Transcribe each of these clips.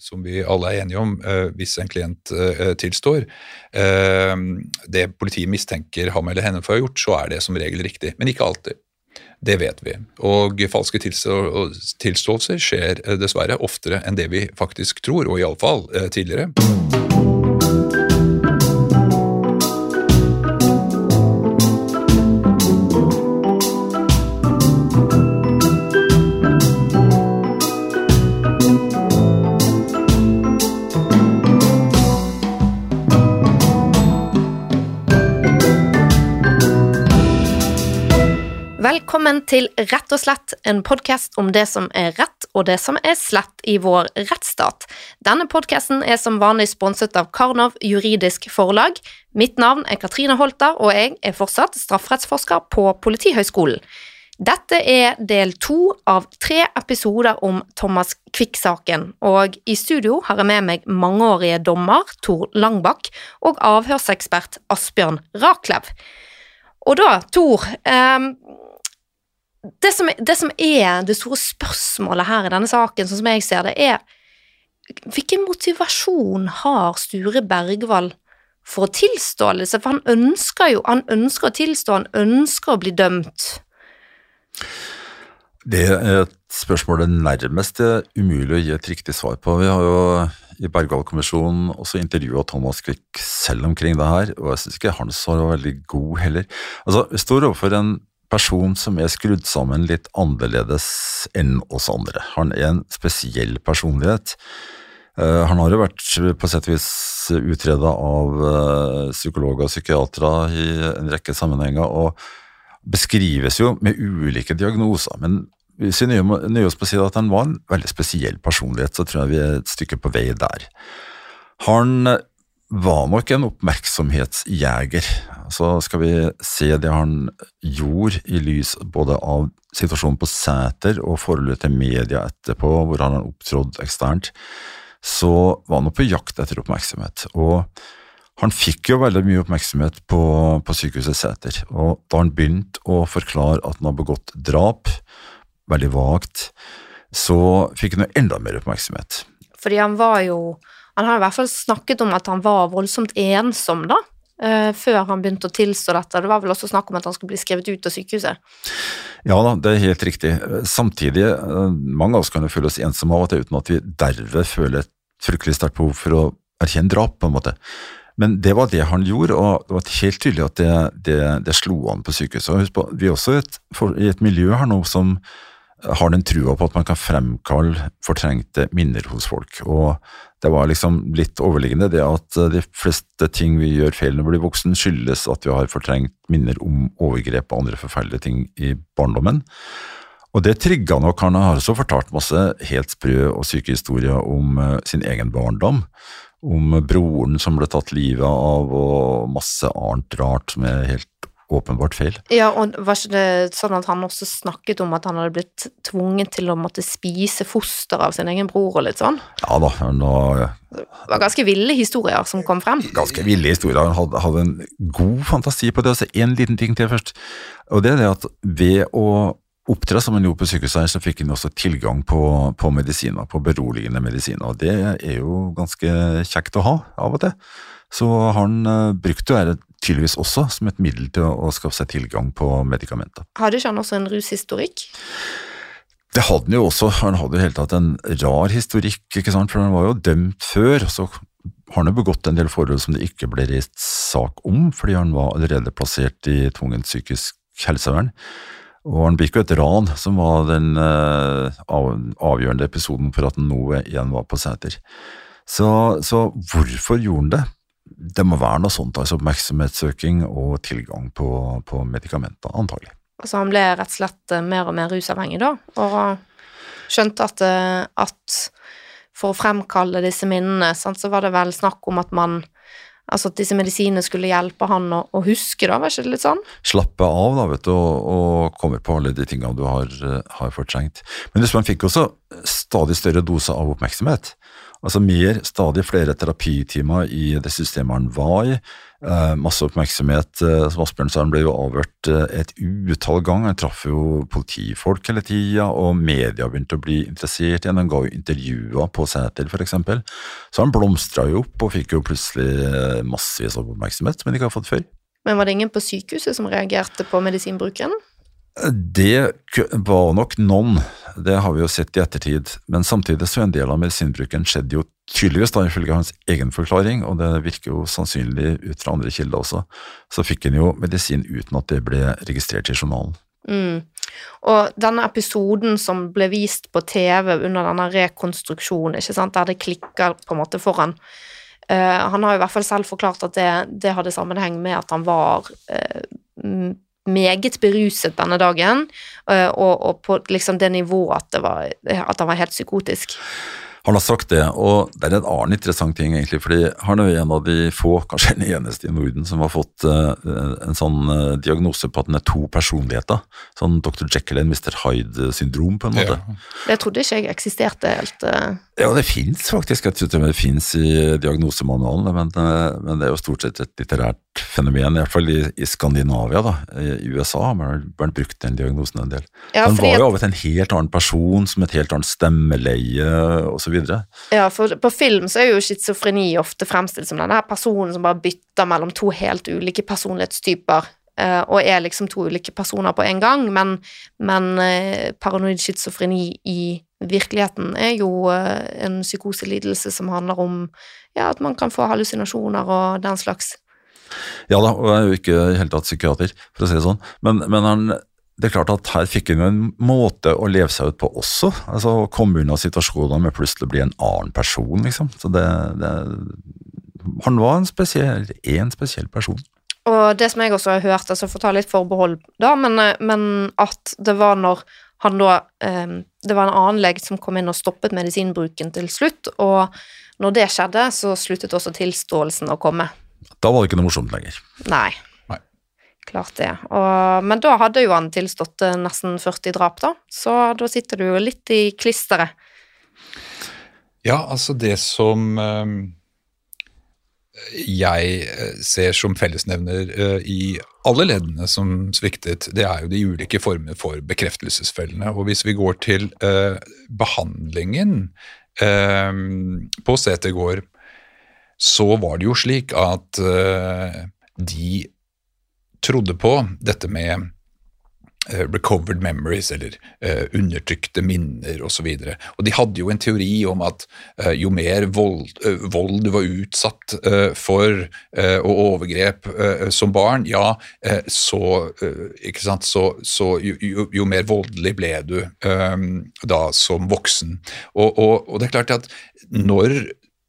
som vi alle er enige om, hvis en klient tilstår, det politiet mistenker ham eller henne for å ha gjort, så er det som regel riktig. Men ikke alltid. Det vet vi. Og falske tilståelser skjer dessverre oftere enn det vi faktisk tror, og iallfall tidligere. Velkommen til Rett og slett, en podkast om det som er rett og det som er slett i vår rettsstat. Denne podkasten er som vanlig sponset av Karnov juridisk forlag. Mitt navn er Katrine Holter, og jeg er fortsatt strafferettsforsker på Politihøgskolen. Dette er del to av tre episoder om Thomas Quick-saken, og i studio har jeg med meg mangeårige dommer Tor Langbakk og avhørsekspert Asbjørn Raklev. Og da, Tor, eh, det som, det som, er det store spørsmålet her i denne saken, sånn som jeg ser det, er hvilken motivasjon har Sture Bergwall for å tilstå disse? For han ønsker jo han ønsker å tilstå, han ønsker å bli dømt. Det er et spørsmål det nærmest er umulig å gi et riktig svar på. Vi har jo i Bergwall-kommisjonen også intervjua Thomas Quick selv omkring det her, og jeg syns ikke hans svar var veldig god heller. Altså, Vi står overfor en person som er skrudd sammen litt annerledes enn oss andre. Han er en spesiell personlighet. Uh, han har jo vært på sett og vis utreda av uh, psykologer og psykiatere i en rekke sammenhenger, og beskrives jo med ulike diagnoser. Men hvis vi nøyer oss på å si at han var en veldig spesiell personlighet, så tror jeg vi er et stykke på vei der. Han var nok en oppmerksomhetsjeger. Så skal vi se det han gjorde i lys både av situasjonen på Sæter og forholdet til media etterpå, hvor han har opptrådt eksternt, så var han på jakt etter oppmerksomhet. Og han fikk jo veldig mye oppmerksomhet på, på sykehuset Sæter, og da han begynte å forklare at han har begått drap, veldig vagt, så fikk han jo enda mer oppmerksomhet. Fordi han var jo han har i hvert fall snakket om at han var voldsomt ensom, da, eh, før han begynte å tilstå dette. Det var vel også snakk om at han skulle bli skrevet ut av sykehuset? Ja da, det er helt riktig. Samtidig, eh, mange av oss kan jo føle oss ensomme av og til uten at vi derved føler et fryktelig sterkt behov for å erkjenne drap, på en måte. Men det var det han gjorde, og det var helt tydelig at det, det, det slo an på sykehuset. Husk på, vi er også et, for, i et miljø her nå som har den trua på at man kan fremkalle fortrengte minner hos folk. Og det var liksom litt overliggende det at de fleste ting vi gjør feil når vi blir voksen, skyldes at vi har fortrengt minner om overgrep og andre forferdelige ting i barndommen. Og det trigga nok. Han har også fortalt masse helt sprø og syke historier om uh, sin egen barndom. Om broren som ble tatt livet av, og masse annet rart som er helt åpenbart feil. Ja, og var ikke det sånn at han også snakket om at han hadde blitt tvunget til å måtte spise foster av sin egen bror og litt sånn? Ja da. Nå, det var ganske ville historier som kom frem. Ganske ville historier. Han hadde, hadde en god fantasi på det. Og så en liten ting til først. Og det er det at ved å opptre som han gjorde på sykehuset, her, så fikk han også tilgang på, på medisiner, på beroligende medisiner. Og det er jo ganske kjekt å ha av og til. Så han uh, brukte jo det tydeligvis også som et middel til å, å skaffe seg tilgang på medikamenter. Hadde ikke han også en rushistorikk? Det hadde han jo også. Han hadde jo helt tatt en rar historikk, ikke sant? for han var jo dømt før. og så har han jo begått en del forhold som det ikke ble reist sak om, fordi han var allerede plassert i tvungent psykisk helsevern. Og han begikk jo et ran, som var den uh, avgjørende episoden for at han nå igjen var på Sæter. Så, så hvorfor gjorde han det? Det må være noe sånt, altså oppmerksomhetssøking og tilgang på, på medikamenter, antagelig. Altså han ble rett og slett eh, mer og mer rusavhengig da, og skjønte at, eh, at for å fremkalle disse minnene, sant, så var det vel snakk om at man Altså at disse medisinene skulle hjelpe han å, å, huske, da, var ikke det litt sånn? Slappe av, da, vet du, og, og komme på alle de tingene du har, har fortrengt. Men man fikk også stadig større doser av oppmerksomhet. Altså mer, stadig flere terapitimer i det systemet han var i. Eh, masse oppmerksomhet. Eh, som Asbjørn sa, han ble jo avhørt eh, et utall ganger. Han traff jo politifolk hele tida, og media begynte å bli interessert igjen. Han ga jo intervjuer på Sæter, f.eks. Så han blomstra jo opp og fikk jo plutselig eh, massevis av oppmerksomhet som han ikke har fått før. Men var det ingen på sykehuset som reagerte på medisinbruken? Det var nok noen, det har vi jo sett i ettertid, men samtidig så en del av medisinbruken skjedde jo tydeligvis da ifølge hans egen forklaring, og det virker jo sannsynlig ut fra andre kilder også, så fikk han jo medisin uten at det ble registrert i journalen. Mm. Og denne episoden som ble vist på TV under denne rekonstruksjonen, der det klikker på en måte foran uh, Han har jo i hvert fall selv forklart at det, det hadde sammenheng med at han var m- meget beruset denne dagen, eh, og, og på liksom det nivået at, det var, at han var helt psykotisk. Han har sagt det, og det er en annen interessant ting egentlig, fordi han er en av de få, kanskje den eneste i Norden, som har fått eh, en sånn eh, diagnose på at den er to personligheter. Sånn Dr. Jekyll and Mr. Hyde-syndrom, på en måte. Ja. Det trodde ikke jeg eksisterte helt. Ja, det fins faktisk. Jeg tror det fins i diagnosemanualen, men, men det er jo stort sett et litterært fenomen, i hvert fall i, i Skandinavia. da. I USA har man brukt den diagnosen en del. Ja, Han var jo over til en helt annen person, som et helt annet stemmeleie osv. Ja, for på film så er jo schizofreni ofte fremstilt som denne her personen som bare bytter mellom to helt ulike personlighetstyper, eh, og er liksom to ulike personer på en gang, men, men eh, paranoid schizofreni i virkeligheten er jo eh, en psykoselidelse som handler om ja, at man kan få hallusinasjoner og den slags. Ja da, og jeg er jo ikke i hele tatt psykiater, for å si det sånn, men, men han, det er klart at her fikk han jo en måte å leve seg ut på også, altså å komme unna situasjoner med plutselig å bli en annen person, liksom. Så det, det Han var en spesiell, en spesiell person. Og det som jeg også har hørt, altså får ta litt forbehold da, men, eh, men at det var når han da eh, Det var en annen lege som kom inn og stoppet medisinbruken til slutt, og når det skjedde, så sluttet også tilståelsen å komme. Da var det ikke noe morsomt lenger. Nei. Nei. Klart det. Og, men da hadde jo han tilstått eh, nesten 40 drap, da, så da sitter du jo litt i klisteret. Ja, altså det som eh, jeg eh, ser som fellesnevner eh, i alle leddene som sviktet, det er jo de ulike former for bekreftelsesfellene. Og hvis vi går til eh, behandlingen eh, på Sæter gård, så var det jo slik at eh, de trodde på dette med eh, recovered memories, eller eh, undertrykte minner osv. Og, så og de hadde jo en teori om at jo mer vold, vold du var utsatt for, og overgrep som barn, ja, så, ikke sant, så, så jo, jo, jo mer voldelig ble du da som voksen. Og, og, og det er klart at når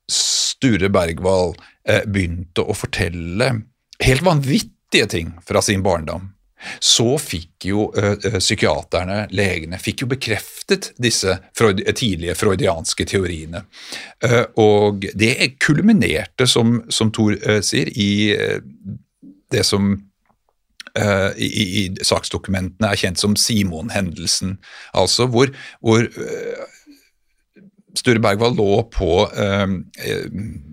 Sture Bergwall eh, begynte å fortelle helt vanvittige ting fra sin barndom, så fikk jo ø, ø, psykiaterne, legene, fikk jo bekreftet disse freud, tidlige freudianske teoriene. Eh, og det kulminerte, som, som Thor eh, sier, i eh, det som eh, i, i, i saksdokumentene er kjent som Simon-hendelsen, altså hvor, hvor eh, Sture Bergwall lå på eh, eh,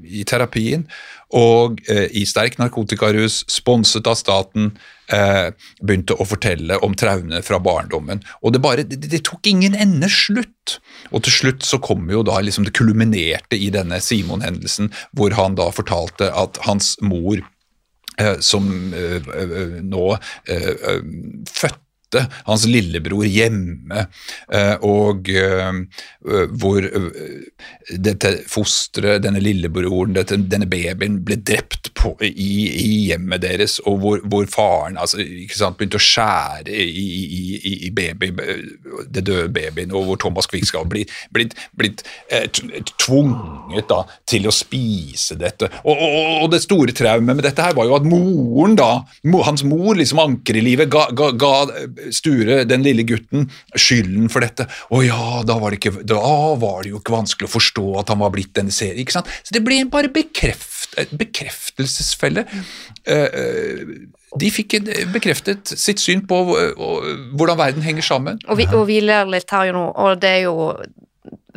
i terapien og eh, i sterk narkotikarus, sponset av staten, eh, begynte å fortelle om traumene fra barndommen. Og det, bare, det, det tok ingen ende slutt. Og til slutt så kom jo da liksom det kulminerte i denne Simon-hendelsen, hvor han da fortalte at hans mor som nå eh, eh, hans lillebror hjemme, eh, og eh, hvor eh, dette fosteret, denne lillebroren, dette, denne babyen, ble drept på, i, i hjemmet deres, og hvor, hvor faren altså, sant, begynte å skjære i, i, i, baby, det døde babyen, og hvor Thomas Quick skal bli blitt, blitt tvunget da, til å spise dette. Og, og, og det store traumet med dette her var jo at moren, da, hans mor, liksom anker i livet, ga, ga, ga Sture, den lille gutten, skylden for dette. Å ja, da var, det ikke, da var det jo ikke vanskelig å forstå at han var blitt denne serien. ikke sant? Så det ble bare bekreft, et bekreftelsesfelle. Eh, eh, De fikk bekreftet sitt syn på eh, hvordan verden henger sammen. Og vi, og vi ler litt her jo nå, og det er jo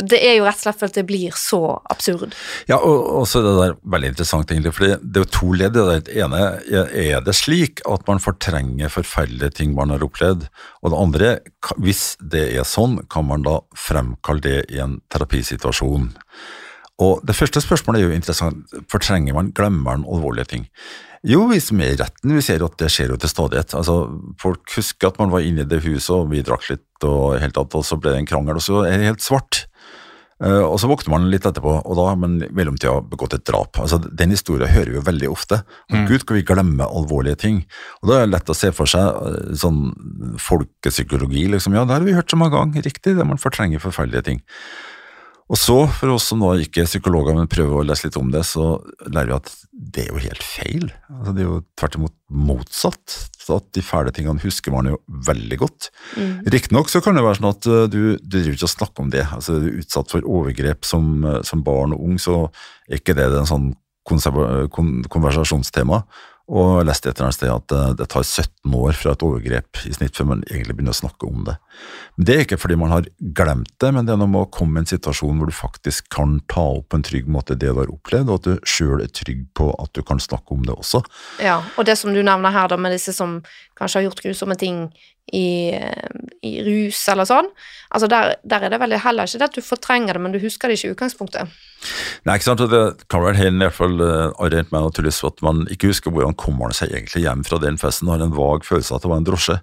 det er jo rett og slett for at det blir så absurd. Ja, og, så er det der veldig interessant, egentlig, for det er jo to ledd i det. Det ene er det slik at man fortrenger forferdelige ting man har opplevd, og det andre, hvis det er sånn, kan man da fremkalle det i en terapisituasjon. Og Det første spørsmålet er jo interessant. Fortrenger man, glemmer man alvorlige ting? Jo, vi som er i retten, vi ser at det skjer jo til stadighet. Altså, folk husker at man var inne i det huset, og vi drakk litt, og, helt tatt, og så ble det en krangel, og så er det helt svart. Uh, og så våkner man litt etterpå, og da har man i mellomtida begått et drap. Altså, Den historien hører vi jo veldig ofte. Mm. Gud, kan vi glemme alvorlige ting? Og Da er det lett å se for seg uh, sånn folkepsykologi. liksom, Ja, det har vi hørt så mange ganger. Riktig, det man fortrenger forferdelige ting. Og så, for oss som nå ikke er psykologer, men prøver å lese litt om det, så lærer vi at det er jo helt feil. Altså, det er jo tvert imot motsatt. Så at de fæle tingene husker man jo veldig godt. Mm. Riktignok så kan det være sånn at uh, du, du driver ikke og snakker om det. Altså, er du utsatt for overgrep som, uh, som barn og ung, så er ikke det en sånn konversasjonstema og jeg leste et eller annet sted at det tar 17 år fra et overgrep i snitt før man egentlig begynner å snakke om det. Men Det er ikke fordi man har glemt det, men det er noe med å komme i en situasjon hvor du faktisk kan ta opp på en trygg måte det du har opplevd, og at du sjøl er trygg på at du kan snakke om det også. Ja, og det som du nevner her, da, med disse som kanskje har gjort grusomme ting i, i rus eller sånn, altså der, der, er det veldig heller ikke det at du fortrenger det, men du husker det ikke i utgangspunktet. Nei, ikke sant, det kan vel i hvert fall uh, meg naturligvis at man ikke husker hvordan kommer han seg egentlig hjem fra den festen, har en vag følelse av at det var en drosje.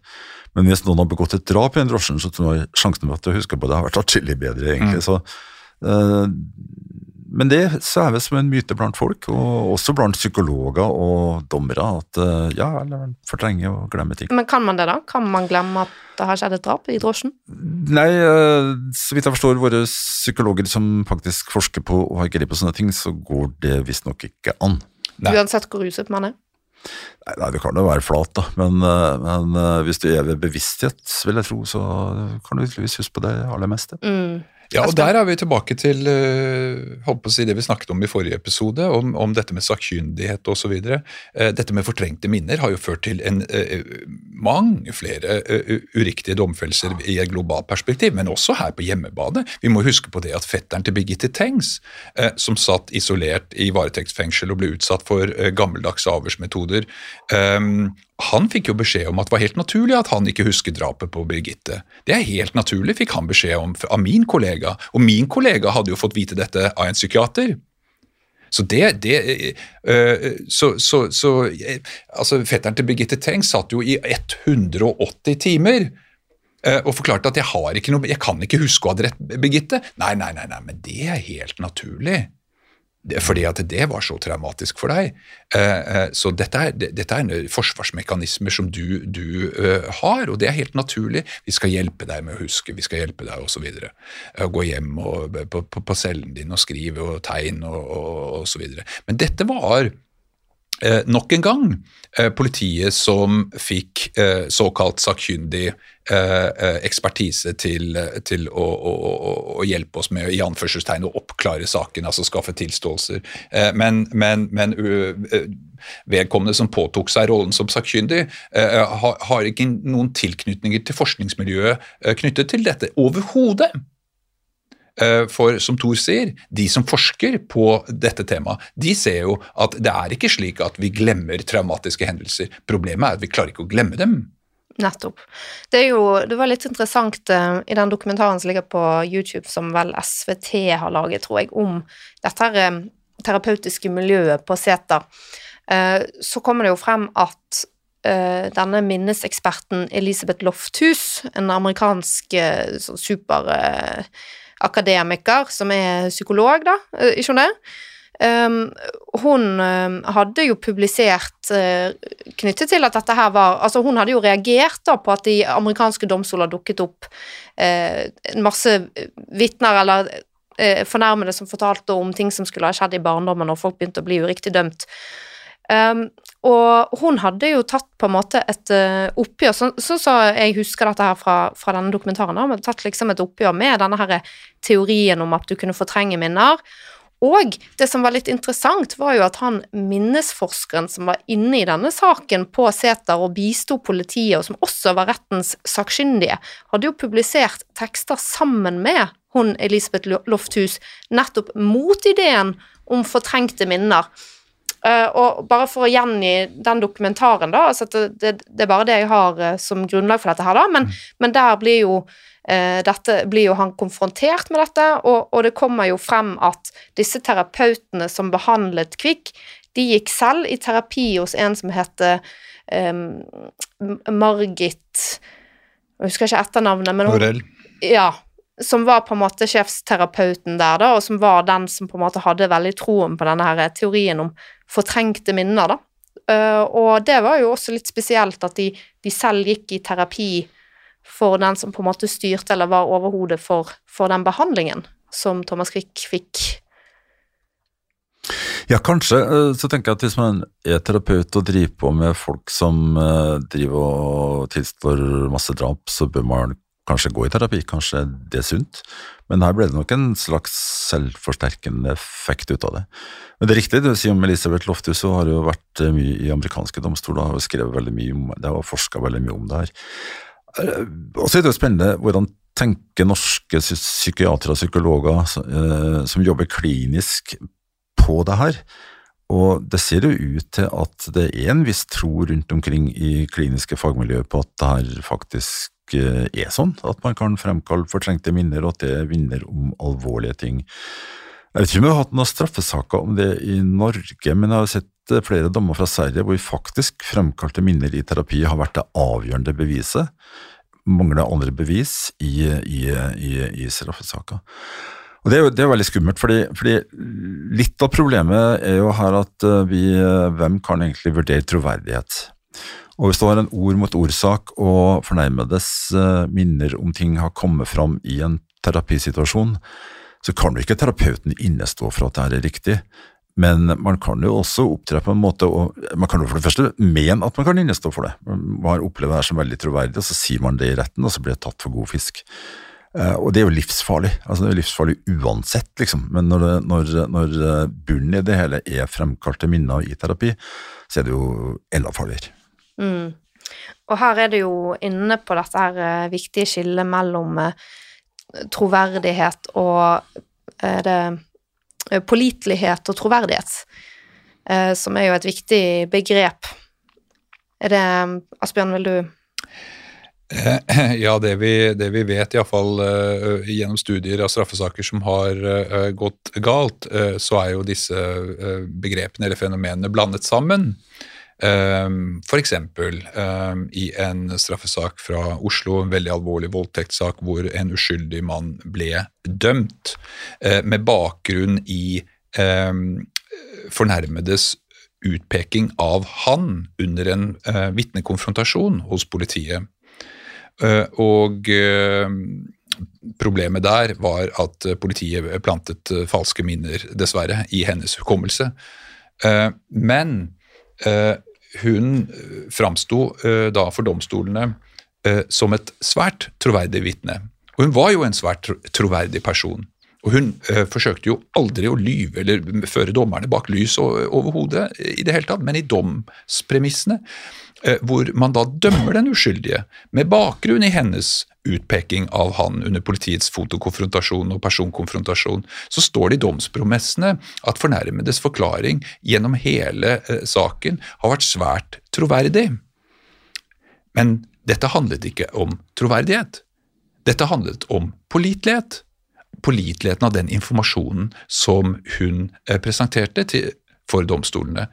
Men hvis noen har begått et drap i den drosjen, så tror jeg sjansen for at du husker på det, har vært atskillig bedre, egentlig. Mm. Så, uh, men det svever som en myte blant folk, og også blant psykologer og dommere, at uh, ja, eller fortrenge og glemme ting. Men kan man det, da? Kan man glemme at det har skjedd et drap i drosjen? Nei, uh, så vidt jeg forstår våre psykologer som faktisk forsker på og har greie på sånne ting, så går det visstnok ikke an. Nei. Uansett hvor ruset man er? Nei, Det kan jo være flat, da, men, eh, men hvis du er ved bevissthet, vil jeg tro, så kan du huske på det aller meste. Mm. Ja, og Der er vi tilbake til holdt på å si det vi snakket om i forrige episode, om, om dette med sakkyndighet osv. Uh, dette med fortrengte minner har jo ført til en, uh, mange flere uriktige domfellelser i et globalt perspektiv, men også her på hjemmebane. Vi må huske på det at fetteren til Birgitte Tengs, som satt isolert i varetektsfengsel og ble utsatt for gammeldagse avhørsmetoder, han fikk jo beskjed om at det var helt naturlig at han ikke husker drapet på Birgitte. Det er helt naturlig, fikk han beskjed om av min kollega, og min kollega hadde jo fått vite dette av en psykiater. Så det, det øh, så, så, så, altså Fetteren til Birgitte Teng satt jo i 180 timer øh, og forklarte at jeg, har ikke noe, jeg kan ikke huske å ha drept Birgitte. Nei, nei, nei, nei, men det er helt naturlig fordi at det var så traumatisk for deg. Eh, eh, så dette er, dette er forsvarsmekanismer som du, du eh, har, og det er helt naturlig. Vi skal hjelpe deg med å huske, vi skal hjelpe deg osv. Gå hjem og, på, på, på, cellen din og skrive og tegne og osv. Men dette var Eh, nok en gang eh, politiet som fikk eh, såkalt sakkyndig ekspertise til, til å, å, å, hjelpe oss med i anførselstegn å oppklare saken, altså skaffe tilståelser. Men, men, men vedkommende som påtok seg rollen som sakkyndig, har ikke noen tilknytninger til forskningsmiljøet knyttet til dette overhodet. Eh, for som Thor sier, de som forsker på dette temaet, de ser jo at det er ikke slik at vi glemmer traumatiske hendelser. Problemet er at vi klarer ikke å glemme dem. Nettopp. Det, jo, det var litt interessant uh, i den dokumentaren som ligger på YouTube, som vel SVT har laget, tror jeg, om dette her, um, terapeutiske miljøet på Seter. Så kommer det jo frem at denne minneseksperten Elisabeth Lofthus, en amerikansk super akademiker som er psykolog, da, eh, ikke hun det? Um, hun um, hadde jo publisert uh, knyttet til at dette her var Altså, hun hadde jo reagert da på at i amerikanske domstoler dukket opp uh, masse vitner eller uh, fornærmede som fortalte om ting som skulle ha skjedd i barndommen, og folk begynte å bli uriktig dømt. Um, og hun hadde jo tatt på en måte et uh, oppgjør, sånn så, så, jeg husker dette her fra, fra denne dokumentaren, hun hadde tatt liksom et oppgjør med denne her teorien om at du kunne fortrenge minner. Og det som var litt interessant, var jo at han minnesforskeren som var inne i denne saken på Seter og bisto politiet, og som også var rettens sakkyndige, hadde jo publisert tekster sammen med hun Elisabeth Lofthus, nettopp mot ideen om fortrengte minner. Uh, og bare for å gjengi den dokumentaren, da, altså det, det, det, er bare det jeg har uh, som grunnlag for dette her, da, men, mm. men der blir jo, uh, dette, blir jo han konfrontert med dette, og, og, det kommer jo frem at disse terapeutene som behandlet Kvikk, de gikk selv i terapi hos en som heter um, Margit Jeg husker ikke etternavnet, men hun, Ja, som var på en måte sjefsterapeuten der, da, og som var den som på en måte hadde veldig troen på denne her teorien om fortrengte minner, da. Uh, og det var jo også litt spesielt at de, de, selv gikk i terapi for den som på en måte styrte eller var overhodet for, for den behandlingen som Thomas Quick fikk. Ja, kanskje. Eh, så tenker jeg at hvis man er terapeut og driver på med folk som eh, driver og tilstår masse drap, så bør man kanskje gå i terapi, kanskje det er sunt. Men her ble det nok en slags selvforsterkende effekt ut av det. Men det er riktig det du sier om Elisabeth Lofthus, hun har jo vært eh, mye i amerikanske domstoler og skrevet veldig mye om det og forska veldig mye om det her. Eh, og så er det jo spennende hvordan tenker norske psykiatere og psykologer eh, som jobber klinisk på det her. Og det ser jo ut til at det er en viss tro rundt omkring i kliniske fagmiljøer på at det her faktisk er sånn, at man kan fremkalle fortrengte minner, og at det minner om alvorlige ting. Jeg vet ikke om vi har hatt noen straffesaker om det i Norge, men jeg har sett eh, flere dommer fra Sverige hvor faktisk fremkalte minner i terapi har vært det avgjørende beviset. Mangler andre bevis i, i, i, i straffesaker. Og det er jo det er veldig skummelt, fordi, fordi, litt av problemet er jo her at eh, vi, eh, hvem kan egentlig vurdere troverdighet? Og hvis det var en ord-mot-ord-sak og fornærmedes eh, minner om ting har kommet fram i en terapisituasjon, så kan jo ikke terapeuten innestå for at det er riktig. Men man kan jo også opptre på en måte, og man kan jo for det første mene at man kan innestå for det. Man har opplevd det her som veldig troverdig, og så sier man det i retten, og så blir det tatt for god fisk. Uh, og det er jo livsfarlig. altså Det er jo livsfarlig uansett, liksom. Men når, det, når, når bunnen i det hele er fremkalte minner i terapi, så er det jo enda farligere. Mm. Og her er det jo inne på dette her uh, viktige skillet mellom uh, troverdighet og er det pålitelighet og troverdighet, som er jo et viktig begrep. Er det Asbjørn, vil du Ja, det vi, det vi vet, iallfall uh, gjennom studier av straffesaker som har uh, gått galt, uh, så er jo disse begrepene eller fenomenene blandet sammen. Ehm, F.eks. Um, i en straffesak fra Oslo, en veldig alvorlig voldtektssak hvor en uskyldig mann ble dømt uh, med bakgrunn i um, fornærmedes utpeking av han under en uh, vitnekonfrontasjon hos politiet. Uh, og uh, problemet der var at politiet plantet falske minner, dessverre, i hennes hukommelse. men hun eh, framsto uh, da for domstolene uh, som et svært troverdig vitne. Og hun var jo en svært troverdig person. Og hun forsøkte jo aldri å lyve eller føre dommerne bak lys over hodet i det hele tatt, men i domspremissene, hvor man da dømmer den uskyldige med bakgrunn i hennes utpeking av han under politiets fotokonfrontasjon og personkonfrontasjon, så står det i domspromessene at fornærmedes forklaring gjennom hele eh, saken har vært svært troverdig. Men dette handlet ikke om troverdighet. Dette handlet om pålitelighet. Påliteligheten av den informasjonen som hun eh, presenterte for domstolene.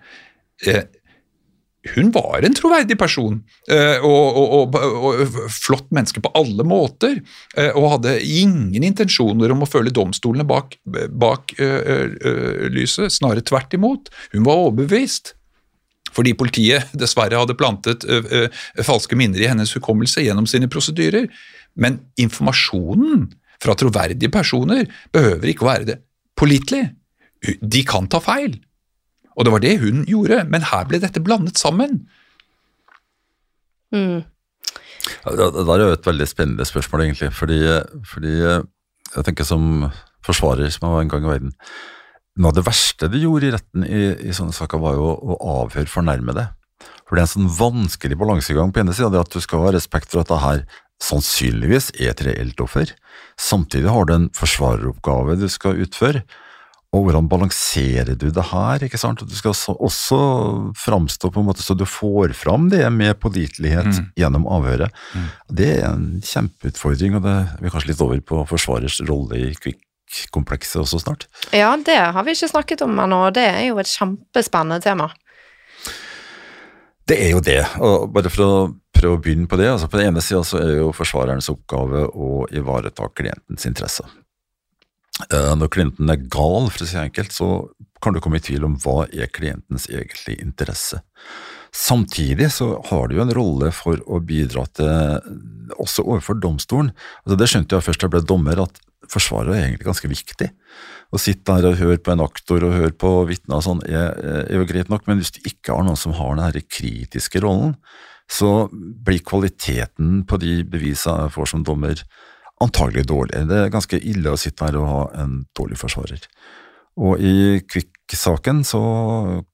Hun var en troverdig person eh, og, og, og, flott menneske på alle måter. Eh, og hadde ingen intensjoner om å følge domstolene bak, bak uh, uh, lyset, snarere tvert imot. Hun var overbevist. Fordi politiet dessverre hadde plantet uh, falske minner i hennes hukommelse gjennom sine prosedyrer. Men informasjonen fra troverdige personer behøver ikke å være det pålitelig. De kan ta feil. Og det var det hun gjorde, men her ble dette blandet sammen. Mm. Det, det er jo et veldig spennende spørsmål, egentlig. Fordi, fordi jeg tenker som forsvarer som jeg var en gang i verden Noe av det verste de gjorde i retten i, i sånne saker, var jo å avhøre fornærmede. For det er en sånn vanskelig balansegang. På ene sida at du skal ha respekt for at det her sannsynligvis er et reelt offer. Samtidig har du en forsvareroppgave du skal utføre. Og hvordan balanserer du det her? ikke sant? Du skal også framstå på en måte så du får fram det med pålitelighet mm. gjennom avhøret. Mm. Det er en kjempeutfordring, og det er kanskje litt over på forsvarers rolle i Kvikk-komplekset også snart. Ja, det har vi ikke snakket om ennå, og det er jo et kjempespennende tema. Det er jo det, og bare for å prøve å begynne på det. altså På den ene sida så er jo forsvarerens oppgave å ivareta klientens interesser. Eh, når klienten er gal, for å si det enkelt, så kan du komme i tvil om hva er klientens egentlige interesse. Samtidig så har du jo en rolle for å bidra til, også overfor domstolen. Altså det skjønte jeg først da jeg ble dommer, at forsvaret er egentlig ganske viktig. Å sitte der og høre på en aktor og høre på vitner og sånn er, er, jo greit nok, men hvis du ikke har noen som har den kritiske rollen, så blir kvaliteten på de bevisene jeg får som dommer, antagelig dårlig. Det er ganske ille å sitte her og ha en dårlig forsvarer. Og i Kvikk-saken så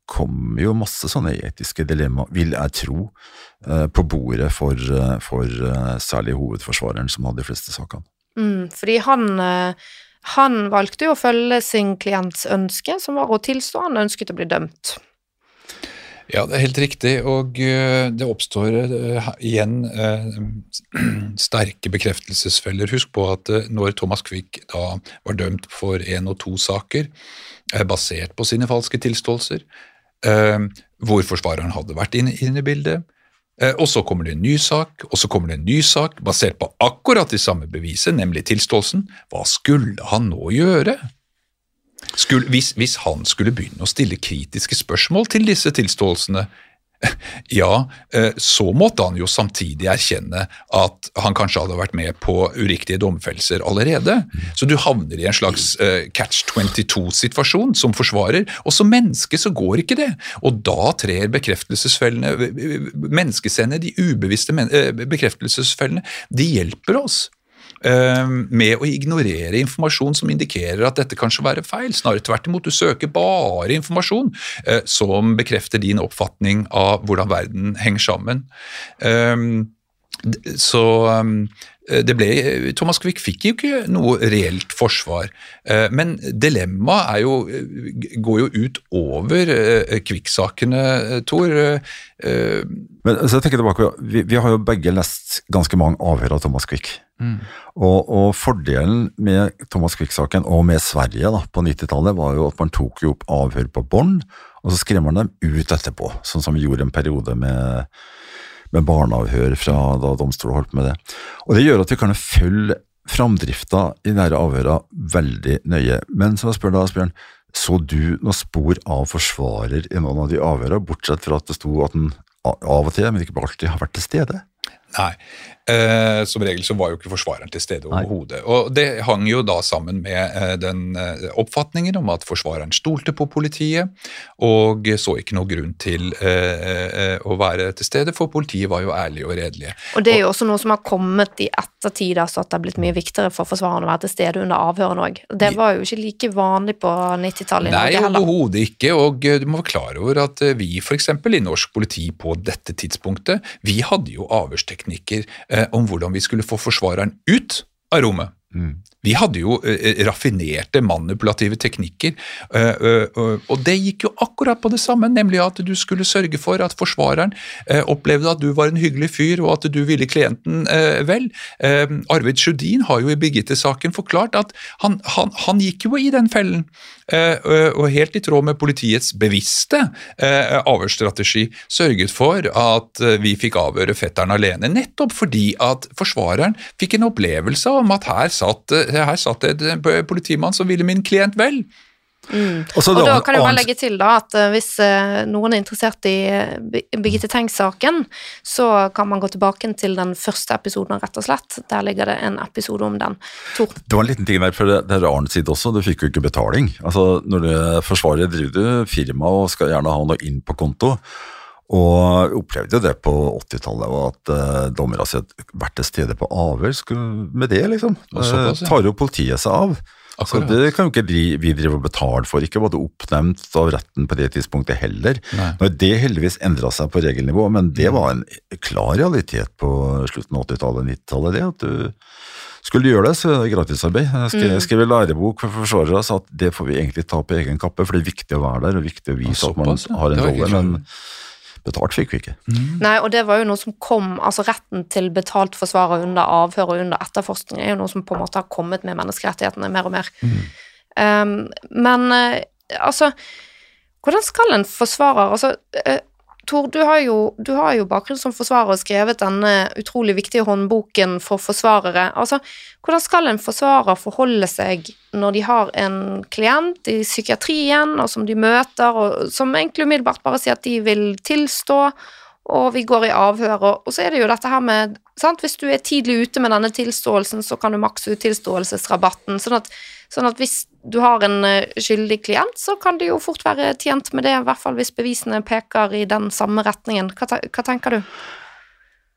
kom jo masse sånne etiske dilemmaer, vil jeg tro, eh, på bordet for, eh, for eh, særlig hovedforsvareren, som hadde de fleste sakene. Mm, fordi han, han valgte jo å følge sin klients ønske, som var å tilstå. Han ønsket å bli dømt. Ja, det er helt riktig, og eh, det oppstår uh, igjen uh, sterke bekreftelsesfeller. Husk på at når Thomas Quick da var dømt for én og to saker, basert på sine falske tilståelser, hvor forsvareren hadde vært inne i bildet, og så kommer det en ny sak, og så kommer det en ny sak basert på akkurat det samme beviset, nemlig tilståelsen. Hva skulle han nå gjøre? Skulle, hvis, hvis, han skulle begynne å stille kritiske spørsmål til disse tilståelsene, ja, eh, så måtte han jo samtidig erkjenne at han kanskje hadde vært med på uriktige domfellelser allerede. Så du havner i en slags uh, catch 22-situasjon som forsvarer, og som menneske så går ikke det. Og da trer bekreftelsesfellene, menneskesendet, de ubevisste eh, bekreftelsesfellene, de hjelper oss. Eh, med å ignorere informasjon som indikerer at dette kanskje være feil. Snarere tvert imot, du søker bare informasjon eh, som bekrefter din oppfatning av hvordan verden henger sammen. Eh, så det ble, Thomas Quick fikk jo ikke noe reelt forsvar, men dilemmaet går jo ut over Quick-sakene, Tor. Men så jeg tenker tilbake, vi, vi, har jo begge lest ganske mange avhør av Thomas Quick. Mm. Og, og, fordelen med Thomas Quick-saken, og med Sverige da, på 90-tallet, var jo at man tok jo opp avhør på bånd, og så skrev man dem ut etterpå, sånn som vi gjorde en periode med, med barneavhør fra da domstolen holdt med det. Og Det gjør at vi kan følge framdrifta i nære avhøra veldig nøye. Men så spør da Asbjørn, så du noe spor av forsvarer i noen av de avhøra, bortsett fra at det sto at den av og til, men ikke alltid, har vært til stede? Nei. Eh, som regel så var jo ikke forsvareren til stede overhodet. Og det hang jo da sammen med eh, den eh, oppfatningen om at forsvareren stolte på politiet, og så ikke noe grunn til eh, eh, å være til stede, for politiet var jo ærlige og redelige. Og det er jo også noe som har kommet i ettertid, altså at det har blitt mye viktigere for forsvareren å være til stede under avhørene òg. Det var jo ikke like vanlig på 90-tallet i Norge heller. Nei, overhodet ikke, og du må være klar over at vi f.eks. i norsk politi på dette tidspunktet, vi hadde jo avhørsteknikker om hvordan vi skulle få forsvareren ut av rommet. Mm. Vi hadde jo uh, raffinerte manipulative teknikker, uh, og det gikk jo akkurat på det samme, nemlig at du skulle sørge for at forsvareren opplevde at du var en hyggelig fyr, og at du ville klienten vel. Arvid Sjudin har jo i Birgitte-saken forklart at han, han, han, gikk jo i den fellen, og helt i tråd med politiets bevisste avhørsstrategi sørget for at vi fikk avhøre fetteren alene, nettopp fordi at forsvareren fikk en opplevelse om at her satt her satt det en politimann som ville min klient vel. Mm. Og, og da kan jeg bare legge til da at uh, hvis uh, noen er interessert i Birgitte Tengs-saken, så kan man gå tilbake til den første episoden, rett og slett. Der ligger det en episode om den. Tor. Det var en liten ting der, for det, det er Arnes side også, du fikk jo ikke betaling. Altså, Når du forsvarer, driver du firma og skal gjerne ha noe inn på konto. Og opplevde jo det på 80-tallet, at uh, dommere har vært til stede på avhør med det, liksom. Uh, tar jo politiet seg av. Så det kan jo ikke vi drive og betale for. Ikke var det oppnevnt av retten på det tidspunktet heller. Nei. Når det heldigvis endra seg på regelnivå, men det var en klar realitet på slutten av 80-tallet, 90-tallet, det at du skulle gjøre det, så er det gratisarbeid. Jeg skrev, jeg skrev en lærebok for forsvarere og sa at det får vi egentlig ta på egen kappe, for det er viktig å være der og viktig å vise Ja, at man har en rolle. Men betalt fikk vi ikke. Nei, og det var jo noe som kom, altså retten til betalt forsvarer under avhør og under etterforskning er jo noe som på en måte har kommet med menneskerettighetene mer og mer. Um, men eh, altså, hvordan skal en forsvarer altså, eh, Tor, du har, jo, du har jo bakgrunn som forsvarer og skrevet denne utrolig viktige håndboken for forsvarere. Altså, hvordan skal en forsvarer forholde seg når de har en klient i psykiatrien, og som de møter, og som egentlig umiddelbart bare sier at de vil tilstå, og vi går i avhør, og, så er det jo dette her med sant? Hvis du er tidlig ute med denne tilståelsen, så kan du makse ut tilståelsesrabatten. Sånn at, sånn at hvis du har en eh, skyldig klient, så kan du jo fort være tjent med det, i hvert fall hvis bevisene peker i den samme retningen. Hva, hva tenker du?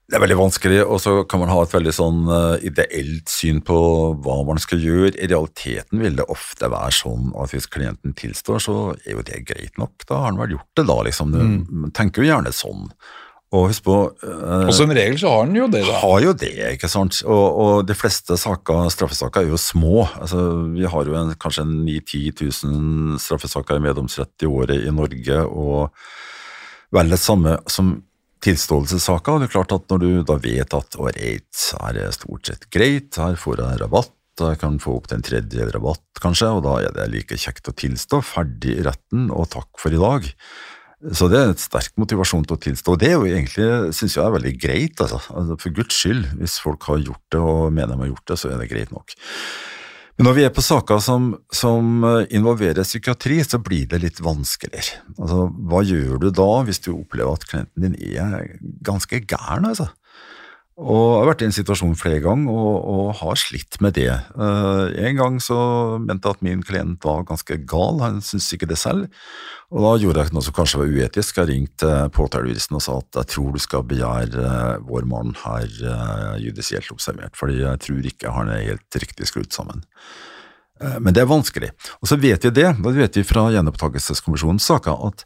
Det er veldig vanskelig, og så kan man ha et veldig sånn eh, ideelt syn på hva man skal gjøre. I realiteten vil det ofte være sånn at hvis klienten tilstår, så er jo det greit nok. Da har han vel gjort det, da, liksom. Du mm. tenker jo gjerne sånn. Og husk på eh, Og som regel så har den jo det, da. har jo det, ikke sant. Og, og de fleste saker, straffesaker er jo små. Altså, vi har jo en, kanskje 9 10 000 straffesaker i meddomsrett i året i Norge, og vel det samme som tilståelsessaker. Det er klart at når du da vet at ålreit, her er stort sett greit, her får jeg rabatt, jeg kan få opp til en tredjedel rabatt kanskje, og da er det like kjekt å tilstå, ferdig i retten, og takk for i dag. Så det er et sterk motivasjon til å tilstå. og Det er jo egentlig, synes jeg er veldig greit, altså. altså. For guds skyld, hvis folk har gjort det og mener de har gjort det, så er det greit nok. Men når vi er på saker som, som eh, involverer psykiatri, så blir det litt vanskeligere. Altså, hva gjør du da hvis du opplever at klienten din er ganske gæren, altså? Og jeg har vært i en situasjon flere ganger og, og har slitt med det. Uh, en gang så mente jeg at min klient var ganske gal, han syntes ikke det selv. Og da gjorde jeg noe som kanskje var uetisk. Jeg ringte påtalejuristen og sa at jeg tror du skal begjære eh, vår mann her uh, judisielt observert, fordi jeg tror ikke han er helt riktig skrudd sammen. Uh, Men det er vanskelig. Og så vet vi det, da vet vi fra Gjenopptakelseskommisjonens saker, at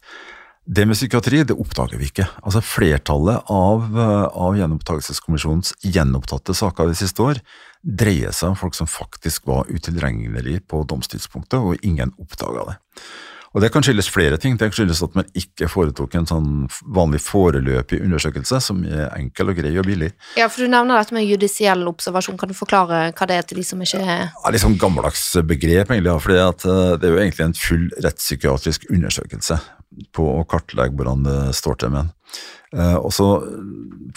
det med psykiatri det oppdager vi ikke. Altså Flertallet av, eh, av Gjenopptakelseskommisjonens gjenopptatte saker de siste år dreier seg om folk som faktisk var utilregnelige på domstidspunktet, og ingen oppdaga det. Og Det kan skyldes flere ting. Det kan skyldes at man ikke foretok en sånn vanlig foreløpig undersøkelse, som er enkel og grei og billig. Ja, for du nevner dette med judisiell observasjon. Kan du forklare hva det er til de som ikke er Ja, litt sånn gammeldags begrep, egentlig, For eh, det er jo egentlig en full rettspsykiatrisk undersøkelse på å kartlegge hvordan det står til med en. Eh, Og så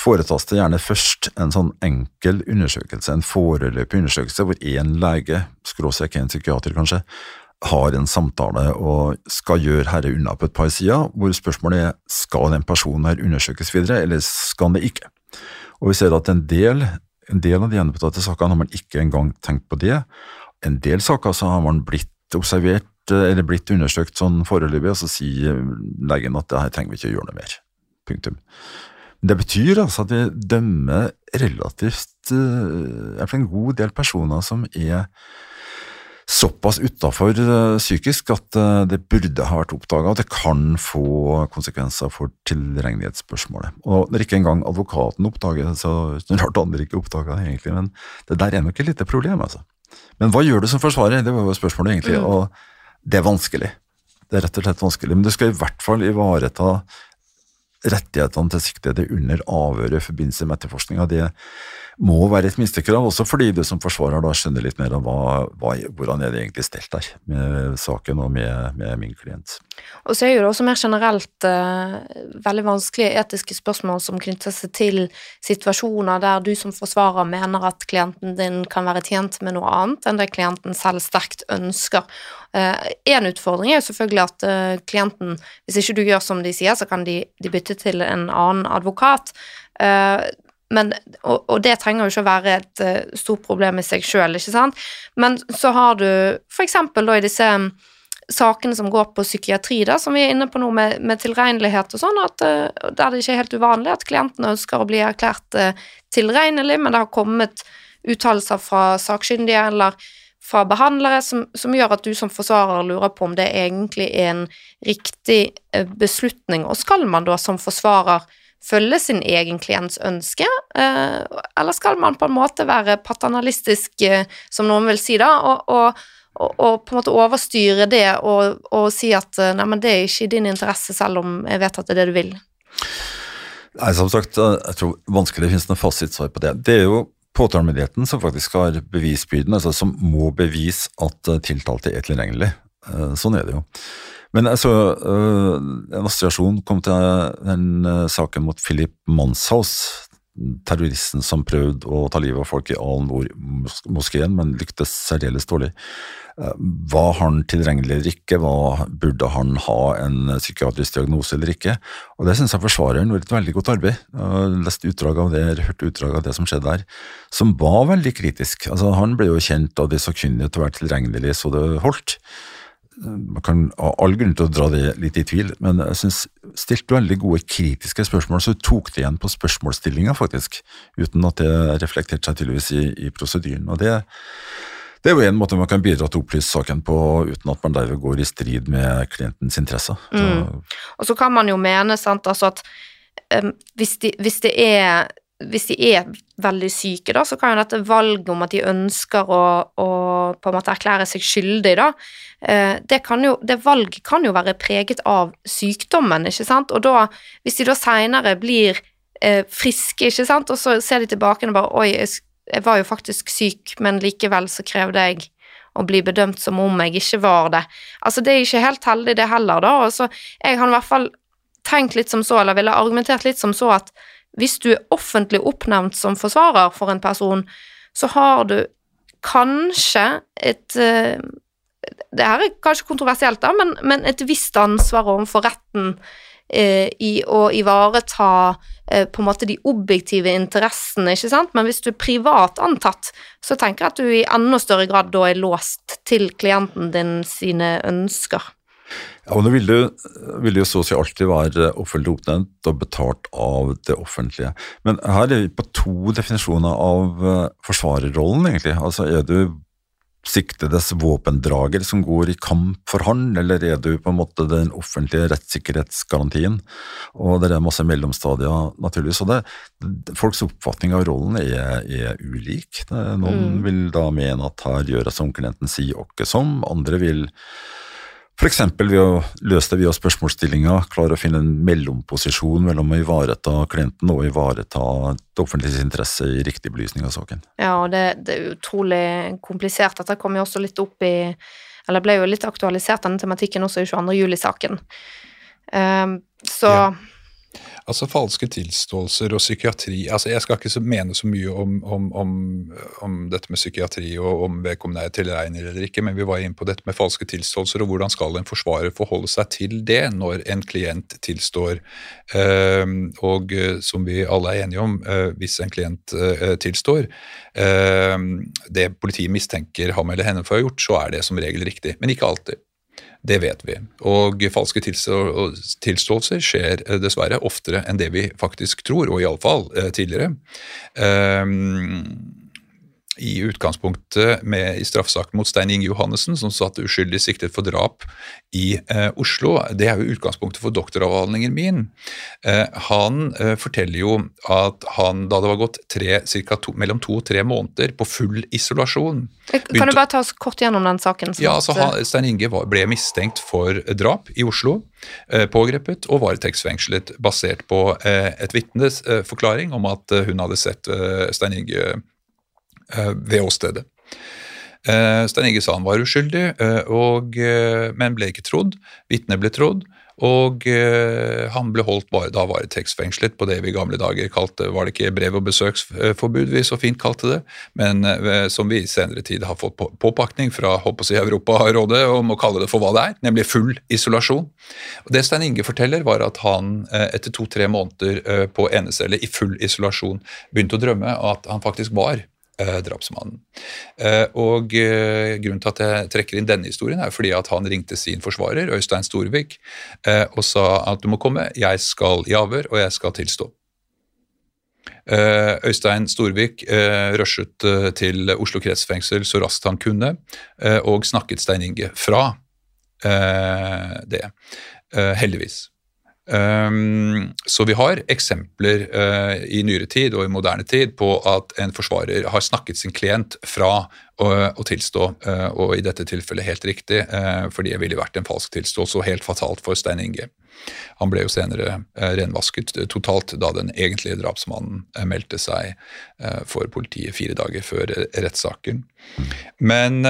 foretas det gjerne først en sånn enkel undersøkelse, en foreløpig undersøkelse, hvor én lege, skråstrek en psykiater kanskje, har en samtale og skal gjøre herre unna på et par sider, hvor spørsmålet er skal den personen her undersøkes videre, eller skal han det ikke? Og vi ser at en del, en del av de gjenopptatte sakene har man ikke engang tenkt på det. En del saker så har man blitt observert eh, eller blitt undersøkt sånn foreløpig, og så sier legen at det her trenger vi ikke å gjøre noe mer. Punktum. Det betyr altså at vi dømmer relativt eh, i hvert fall en god del personer som er såpass utafor psykisk at eh, det burde ha vært oppdaga, og det kan få konsekvenser for tilregnelighetsspørsmålet. Og når ikke engang advokaten oppdager det, så er det rart andre ikke oppdaga det, egentlig, men det der er nok et lite problem, altså. Men hva gjør du som forsvarer? Det var jo spørsmålet, egentlig, og det er vanskelig. Det er rett og slett vanskelig, men du skal i hvert fall ivareta rettighetene til siktede under avhøret i forbindelse med etterforskninga. Det må være et minstekrav, også fordi du som forsvarer da skjønner litt mer om hva, hva, hvordan er det egentlig stelt der med saken og med, med min klient. Og så er jo det også mer generelt eh, veldig vanskelige etiske spørsmål som knytter seg til situasjoner der du som forsvarer mener at klienten din kan være tjent med noe annet enn det klienten selv sterkt ønsker. Én utfordring er jo selvfølgelig at eh, klienten, hvis ikke du gjør som de sier, så kan de, de bytte til en annen advokat. Eh, men, og, og det trenger jo ikke å være et uh, stort problem i seg sjøl, ikke sant. Men så har du eksempel da i disse um, sakene som går på psykiatri, da, som vi er inne på nå med, med tilregnelighet og sånn, at, uh, der det ikke er helt uvanlig at klienten ønsker å bli erklært uh, tilregnelig, men det har kommet uttalelser fra sakkyndige eller fra behandlere som, som, gjør at du som forsvarer lurer på om det egentlig er en riktig beslutning, og skal man da som forsvarer følge sin egen klients ønske, eh, eller skal man på en måte være paternalistisk, eh, som noen vil si da, og, og, og, og på en måte overstyre det og, si at nei, men det er ikke i din interesse, selv om jeg vet at det er det du vil? Nei, som sagt, jeg tror vanskelig det finnes noe fasitsvar på det. Det er jo påtalemyndigheten som faktisk har bevisbyrden, altså som må bevise at eh, tiltalte er tilregnelig. Eh, sånn er det jo. Men altså, en assosiasjon kom til den saken mot Philip Manshaus, terroristen som prøvde å ta livet av folk i Al-Noor-moskeen, men lyktes særdeles dårlig. Var han tilregnelig eller ikke? Hva, burde han ha en psykiatrisk diagnose eller ikke? Og Det syns jeg forsvareren gjorde et veldig godt arbeid. Jeg lest utdrag av det, hørt utdrag av det som skjedde der, som var veldig kritisk. Altså, han ble jo kjent av de sakkyndige til å være tilregnelig så det holdt. Man kan ha all grunn til å dra det litt i tvil, men jeg synes stilte veldig gode kritiske spørsmål, så tok det igjen på spørsmålsstillinga, faktisk, uten at det reflekterte seg tydeligvis i, i prosedyren. og det det er jo en måte man kan bidra til å opplyse saken på uten at man derved går i strid med klientens interesser. Mm. Og så kan man jo mene sant, altså at um, hvis, de, hvis, det er hvis de er veldig syke, da, så kan jo dette valget om at de ønsker å, å på en måte erklære seg skyldig, da, eh, det, jo, det, valget kan jo være preget av sykdommen, ikke sant, og da, hvis de da seinere blir eh, friske, ikke sant, og så ser de tilbake og bare Oi, jeg var jo faktisk syk, men likevel så krevde jeg å bli bedømt som om jeg ikke var det. Altså, det er ikke helt heldig, det heller, da. Og så jeg har i hvert fall tenkt litt som så, eller ville argumentert litt som så, at hvis du er offentlig oppnevnt som forsvarer for en person, så har du kanskje et uh, Det her er kanskje kontroversielt, da, men, men et visst ansvar overfor retten uh, i å ivareta Eh, på en måte de objektive interessene, ikke sant, men hvis du er privat antatt, så tenker jeg at du i enda større grad da er låst til klienten din sine ønsker. Ja, men Det ville, jo, jo så å si alltid være offentlig oppnevnt og betalt av det offentlige. Men her er vi på to definisjoner av eh, forsvarerrollen, egentlig. Altså Er du siktedes våpendrager som går i kamp for han, eller er du på en måte den offentlige rettssikkerhetsgarantien? Og det er masse mellomstadier, naturligvis. Og det, folks oppfatning av rollen er, er ulik. Det, noen mm. vil da mene at her gjør jeg som klienten sier, åkke som. Andre vil F.eks. ved å løse det via spørsmålsstillinga, klare å finne en mellomposisjon mellom å ivareta klienten og ivareta det offentliges interesse i riktig belysning av saken. Ja, og det, det er utrolig komplisert. Dette kom jo også litt opp i Eller ble jo litt aktualisert, denne tematikken, også i 22. juli-saken. Um, så ja. Altså falske tilståelser og psykiatri altså Jeg skal ikke mene så mye om, om, om, om dette med psykiatri og om vedkommende er tilregner eller ikke, men vi var inne på dette med falske tilståelser, og hvordan skal en forsvarer forholde seg til det når en klient tilstår. Uh, og uh, som vi alle er enige om, uh, hvis en klient eh, tilstår det politiet mistenker ham eller henne for å ha gjort, så er det som regel riktig, men ikke alltid. Det vet vi. Og falske tilståelser skjer eh, dessverre oftere enn det vi faktisk tror, og iallfall eh, tidligere. Um, i utgangspunktet med, i straffesaken mot Stein Inge Johannessen, som satt uskyldig siktet for drap i eh, Oslo. Det er jo utgangspunktet for doktoravhandlingen min. Eh, han eh, forteller jo at han, da det var gått tre, to, mellom to og tre måneder på full isolasjon Kan du bare ta oss kort gjennom den saken? Ja, altså han, Stein Inge var, ble mistenkt for drap i Oslo. Eh, pågrepet og varetektsfengslet basert på eh, et vitnes eh, forklaring om at hun hadde sett Stein Inge Eh, ved åstedet. Eh, Stein Inge sa han var uskyldig, eh, og, men ble ikke trodd. Vitnet ble trodd, og han ble holdt bare, da varetektsfengslet på det vi i gamle dager kalte Var det ikke brev- og besøksforbud vi så fint kalte det, men som vi i senere tid har fått påpakning fra håper jeg, Europarådet om å kalle det for hva det er, nemlig full isolasjon. Og det Stein Inge forteller, var at han etter to-tre måneder på enecelle i full isolasjon begynte å drømme at han faktisk var eh, drapsmannen. Eh, og eh, Grunnen til at jeg trekker inn denne historien, er fordi at han ringte sin forsvarer, Øystein Storvik, eh, og sa at du må komme, jeg skal i avhør, og jeg skal tilstå. Eh, Øystein Storvik eh, rushet eh, til Oslo kretsfengsel så raskt han kunne, og snakket Stein Inge fra det. Heldigvis. Så vi har eksempler i nyere tid og i moderne tid på at en forsvarer har snakket sin klient fra å tilstå, og i dette tilfellet helt riktig, fordi det ville vært en falsk tilståelse og helt fatalt for Stein Inge. Han ble jo senere eh, renvasket totalt da den egentlige drapsmannen eh, meldte seg eh, for politiet fire dager før rettssaken. Men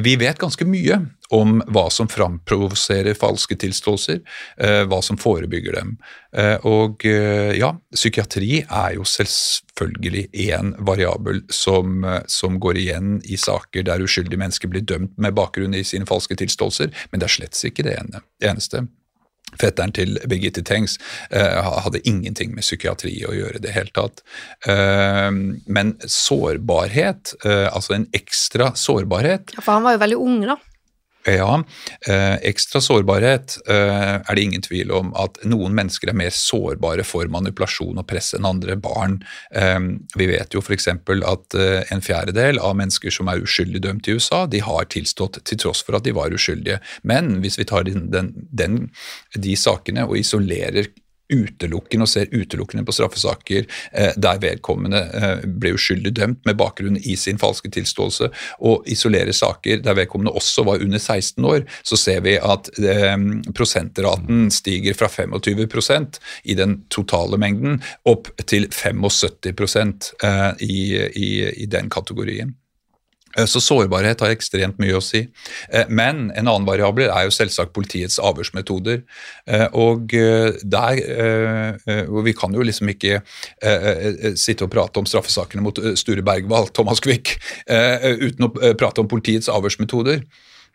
vi vet ganske mye om hva som framprovoserer falske tilståelser, hva som forebygger dem. Og ja, psykiatri er jo selvfølgelig én variabel som, som, går igjen i saker der uskyldige mennesker blir dømt med bakgrunn i sine falske tilståelser, men det er slett ikke det eneste. Fetteren til Birgitte Tengs eh, hadde ingenting med psykiatri å gjøre i det hele tatt. Eh, men sårbarhet, eh, altså en ekstra sårbarhet Ja, For han var jo veldig ung, da. Ja, eh, ekstra sårbarhet eh, er det ingen tvil om at noen mennesker er mer sårbare for manipulasjon og press enn andre barn. Eh, vi vet jo f.eks. at eh, en fjerdedel av mennesker som er uskyldig dømt i USA, de har tilstått til tross for at de var uskyldige. Men hvis vi tar den, den, de sakene og isolerer utelukkende og ser utelukkende på straffesaker eh, der vedkommende eh, ble uskyldig dømt med bakgrunn i sin falske tilståelse, og isolerer saker der vedkommende også var under 16 år, så ser vi at eh, prosentraten stiger fra 25% i den totale mengden opp til 75 i, i, i den kategorien. Eh, så sårbarhet har ekstremt mye å si. Eh, men en annen variabel er jo selvsagt politiets avhørsmetoder. Eh, og der og Vi kan jo liksom ikke sitte og prate om straffesakene mot Sture Bergwall, Thomas Quick, uten å prate om politiets avhørsmetoder.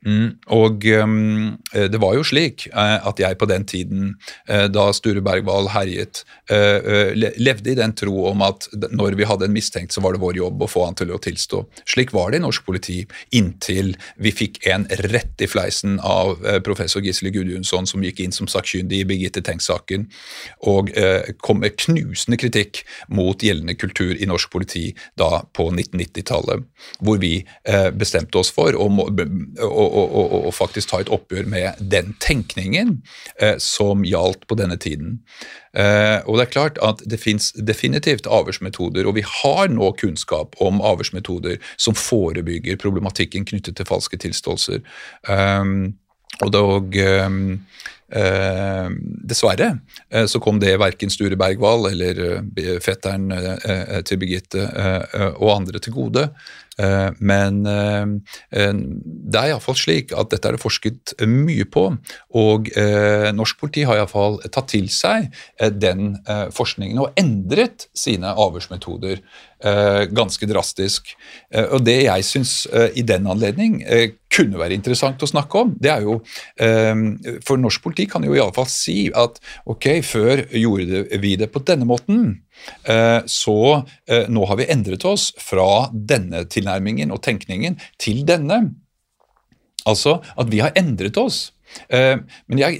Mm, og um, det var jo slik uh, at jeg på den tiden, uh, da Sture Bergwall herjet, uh, levde i den tro om at når vi hadde en mistenkt, så var det vår jobb å få han til å tilstå. Slik var det i norsk politi inntil vi fikk en rett i fleisen av professor Gisle Gudjonsson, som gikk inn som sakkyndig i Birgitte Tengs-saken, og kom med knusende kritikk mot gjeldende kultur i norsk politi da på 1990-tallet, hvor vi bestemte oss for å, å og, faktisk ta et oppgjør med den tenkningen eh, som gjaldt på denne tiden. Eh, og Det er klart at det fins definitivt avhørsmetoder, og vi har nå kunnskap om avhørsmetoder som forebygger problematikken knyttet til falske tilståelser. Eh, og dog Eh, dessverre eh, så kom det verken Sture Bergwall eller eh, fetteren eh, til Birgitte og andre til gode. Men det er iallfall slik at dette er det forsket mye på, og norsk politi har iallfall tatt til seg den forskningen og endret sine avhørsmetoder ganske drastisk. Og det jeg syns i den anledning kunne være interessant å snakke om, det er jo For norsk politi kan jo iallfall si at ok, før gjorde vi det på denne måten. Eh, så eh, nå har vi endret oss fra denne tilnærmingen og tenkningen til denne. Altså at vi har endret oss. Eh, men jeg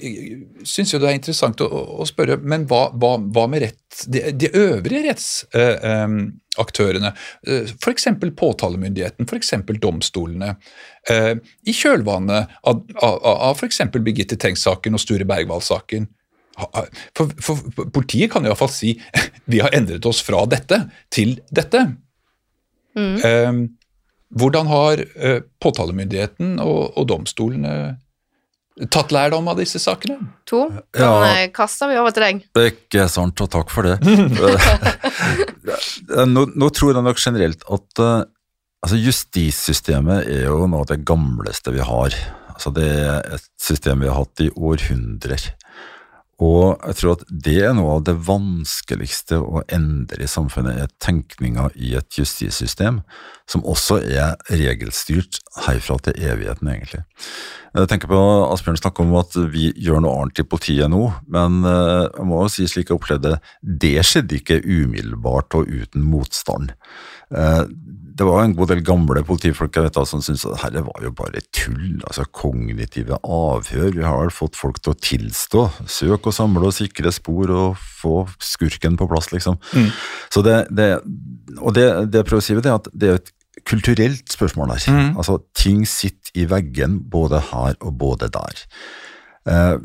syns jo det er interessant å, å spørre men hva, hva, hva med rett, de, de øvrige rettsaktørene? Uh, F.eks. påtalemyndigheten, f.eks. domstolene. Uh, I kjølvannet av, av, av f.eks. Birgitte Tengs-saken og Sture Bergwall-saken. For, for, for, politiet kan iallfall si vi har endret oss fra dette til dette. Mm. hvordan har påtalemyndigheten og, og domstolene tatt lærdom av disse sakene? To. Den ja, kassa vi over til deg. Det er ikke sant, og takk for det. nå, nå, tror jeg nok generelt at uh, altså justissystemet er jo noe av det gamleste vi har. Altså det er et system vi har hatt i århundrer. Og jeg tror at det er noe av det vanskeligste å endre i samfunnet, er tenkninga i et justissystem som også er regelstyrt herfra til evigheten, egentlig. Jeg tenker på Asbjørn snakker om at vi gjør noe annet i politiet nå, men eh, jeg må jo si slik jeg opplevde det, skjedde ikke umiddelbart og uten motstand. Eh, det var en god del gamle politifolk da, som syntes at dette var jo bare tull. altså Kognitive avhør. Vi har vel fått folk til å tilstå. Søk og samle og sikre spor og få skurken på plass, liksom. Mm. Så det, det, og det, det jeg prøver å si, det er at det er et kulturelt spørsmål her. Mm. Altså, ting sitter i veggen både her og både der. Eh,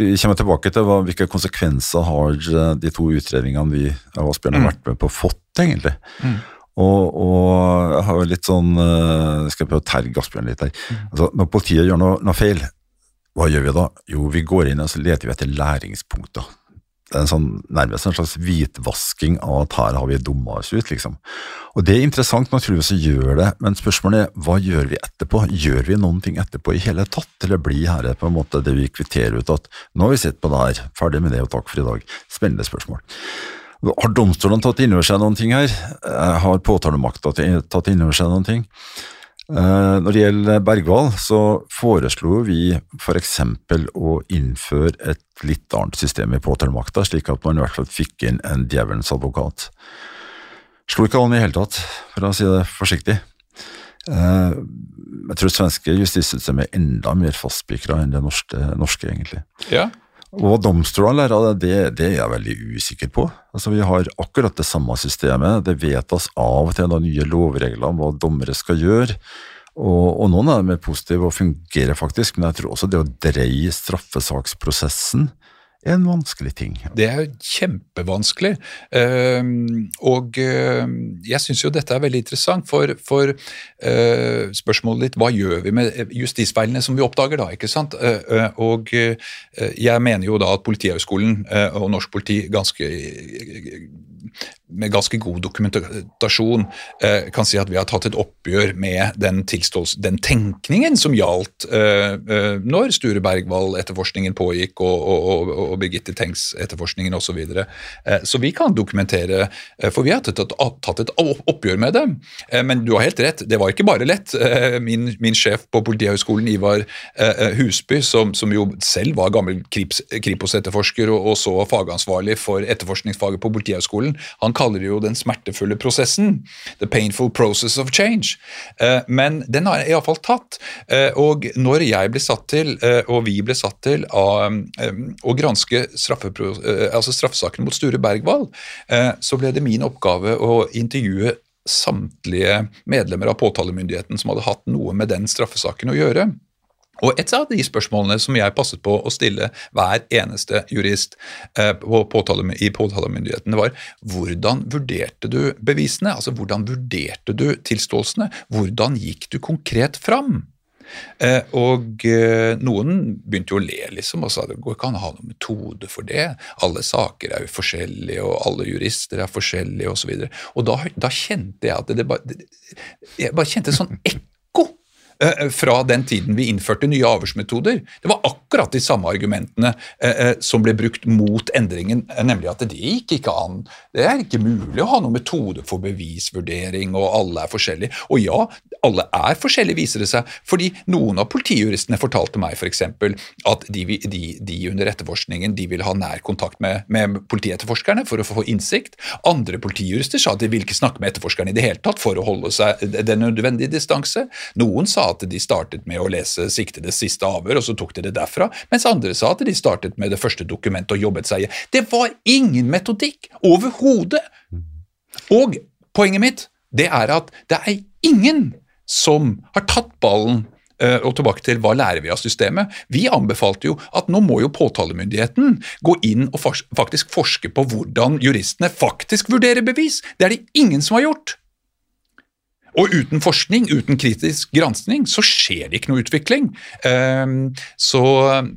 vi kommer tilbake til hva, hvilke konsekvenser har eh, de to utredningene vi av Asbjørn har Mm. vært med på, fått, egentlig. Mm. Og, og jeg har jo litt sånn eh, Jeg skal prøve å terge Asbjørn litt her. Mm. Altså, når politiet gjør noe, noe feil, hva gjør vi da? Jo, vi går inn og så leter vi etter læringspunkter. Det er en sånn, nærmest en slags hvitvasking av at her har vi dumma oss ut, liksom. Og det er interessant, naturligvis å gjøre det, men spørsmålet er hva gjør vi etterpå? Gjør vi noen ting etterpå i hele tatt, eller blir her på en måte det vi kvitterer ut at nå har vi sett på det her, ferdig med det og takk for i dag? Spennende spørsmål. Har domstolene tatt inn over seg noen ting her? Eh, Har påtalemakta tatt inn over seg noen ting? Eh, Når det gjelder Bergwall, så foreslo vi f.eks. å innføre et litt annet system i påtalemakta, slik at man i hvert fall fikk inn en djevelens advokat. Slo ikke an i hele tatt, for å si det forsiktig. Eh, Jeg tror svenske justissystemet er enda mer fastspikra enn det norske, norske, egentlig. Ja. Og domstolene lærer av det, det, er jeg veldig usikker på. Altså, Vi har akkurat det samme systemet. Det vedtas av og til da nye lovregler om hva dommere skal gjøre. Og, og noen er positive og fungerer faktisk, men jeg tror også det å dreie straffesaksprosessen en vanskelig ting. Det er kjempevanskelig. Ehm, og eh, jeg syns jo dette er veldig interessant, for, for eh, spørsmålet ditt hva gjør vi med justisfeilene som vi oppdager da, ikke sant? Eh, eh, og eh, jeg mener jo da at Politihøgskolen eh, og norsk politi ganske med ganske god dokumentasjon eh, kan si at vi har tatt et oppgjør med den, den tenkningen som gjaldt eh, eh, når Sture Bergwall-etterforskningen pågikk og, og, og, og Birgitte Tengs-etterforskningen osv. Så, eh, så vi kan dokumentere, eh, for vi har tatt, tatt et oppgjør med det. Eh, men du har helt rett, det var ikke bare lett. Min, min sjef på Politihøgskolen, Ivar Husby, som, som, jo selv var gammel Kripos-etterforsker og, og så fagansvarlig for etterforskningsfaget på Politihøgskolen, han kaller det jo den smertefulle prosessen. The painful process of change. Eh, men den har jeg iallfall tatt. Eh, og når jeg ble satt til, eh, og vi ble satt til, å granske altså straffesakene mot Sture Bergwall, så ble det min oppgave å intervjue samtlige medlemmer av påtalemyndigheten som hadde hatt noe med den straffesaken å gjøre. Og Et av de spørsmålene som jeg passet på å stille hver eneste jurist eh, på påtale, i påtalemyndigheten, var hvordan vurderte du bevisene? Altså hvordan vurderte du tilståelsene? Hvordan gikk du konkret fram? Eh, og eh, noen begynte jo å le, liksom, og sa det går ikke an å ha noen metode for det. Alle saker er jo forskjellige, og alle jurister er forskjellige, osv. Og, så og da, da kjente jeg at det, det bare, det, Jeg bare kjente et sånn ekko fra den tiden vi innførte nye avhørsmetoder. Det var akkurat de samme argumentene eh, som ble brukt mot endringen, nemlig at det gikk ikke an. Det er ikke mulig å ha noen metode for bevisvurdering, og alle er forskjellige. Og ja, alle er forskjellige, viser det seg, fordi noen av politijuristene fortalte meg f.eks. at de, de, de, under etterforskningen de vil ha nær kontakt med, med politietterforskerne for å få innsikt. Andre politijurister sa at de vil ikke snakke med etterforskerne i det hele tatt for å holde seg den nødvendige distanse. Noen sa at de startet med å lese siktedes siste avhør, og så tok de det derfra, mens andre sa at de startet med det første dokumentet og jobbet seg i. Det var ingen metodikk overhodet! Og poenget mitt det er at det er ingen som har tatt ballen eh, og tilbake til hva lærer vi av systemet. Vi anbefalte jo at nå må jo påtalemyndigheten gå inn og faktisk forske på hvordan juristene faktisk vurderer bevis. Det er det ingen som har gjort. Og uten forskning, uten kritisk granskning, så skjer det ikke noe utvikling. Ehm, så,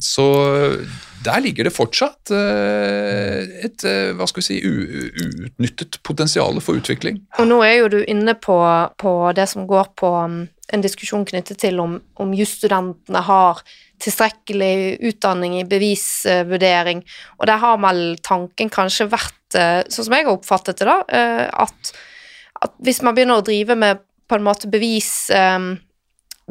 så der ligger det fortsatt eh, et hva skal vi si, uutnyttet potensial for utvikling. Og nå er jo du inne på, på det som går på um, en diskusjon knyttet til om, om jusstudentene har tilstrekkelig utdanning i bevisvurdering, og der har vel tanken kanskje vært, sånn som jeg har oppfattet det, da, at, at hvis man begynner å drive med på en måte bevis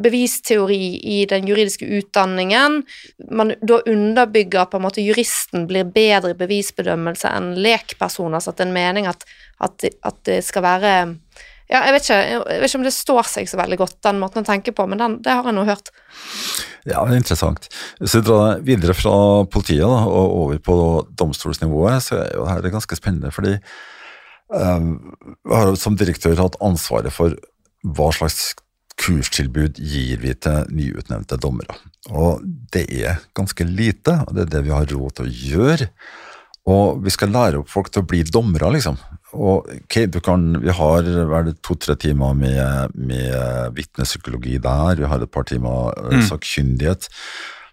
bevisteori i den juridiske utdanningen. Man da underbygger på en måte juristen blir bedre i bevisbedømmelse enn lekpersoner. Så at det er en mening at, at, at, det skal være Ja, jeg vet, ikke, jeg vet ikke om det står seg så veldig godt, den måten å tenke på, men den, det har jeg nå hørt. Ja, det er interessant. Hvis vi drar videre fra politiet da, og over på domstolsnivået, så er jo dette ganske spennende. fordi jeg har som direktør hatt ansvaret for hva slags kurstilbud gir vi til nyutnevnte dommere. Og det er ganske lite, og det er det vi har råd til å gjøre. Og vi skal lære opp folk til å bli dommere, liksom. Og okay, du kan, Vi har to-tre timer med, med vitnepsykologi der, vi har et par timer eh, mm. sakkyndighet.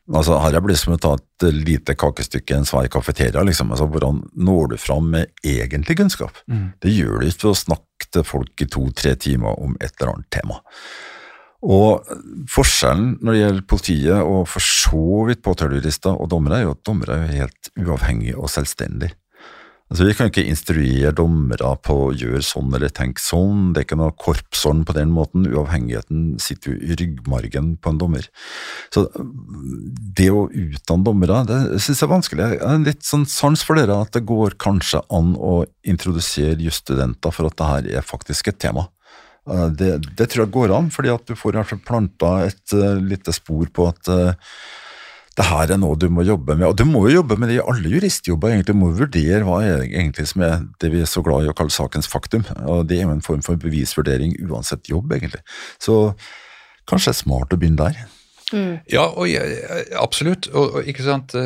Altså, her blir det som å ta et lite kakestykke i en svær kafeteria. Liksom. Altså, hvordan når du fram med egentlig kunnskap? Mm. Det gjør du ikke ved å snakke til folk i to-tre timer om et eller annet tema. Og Forskjellen når det gjelder politiet og for så vidt påtalejurister og dommere, er jo at dommere er helt uavhengige og selvstendige. Altså, vi kan ikke instruere dommere på å gjøre sånn eller tenke sånn, det er ikke noe korpsånd på den måten, uavhengigheten sitter jo i ryggmargen på en dommer. Så det å utdanne dommere, det synes jeg er vanskelig. Jeg har litt sånn sans for dere at det går kanskje an å introdusere jusstudenter for at det her er faktisk et tema. Eh, det, det, tror jeg går an, fordi at du får i hvert fall planta et uh, lite spor på at uh, det her er noe du må jobbe med. Og du må jo jobbe med det i alle juristjobber, egentlig. Du må vurdere hva er egentlig som er det vi er så glad i å kalle sakens faktum. Og det er jo en form for bevisvurdering uansett jobb, egentlig. Så kanskje det er smart å begynne der. Mm. Ja, og, absolutt. Og, og, ikke sant.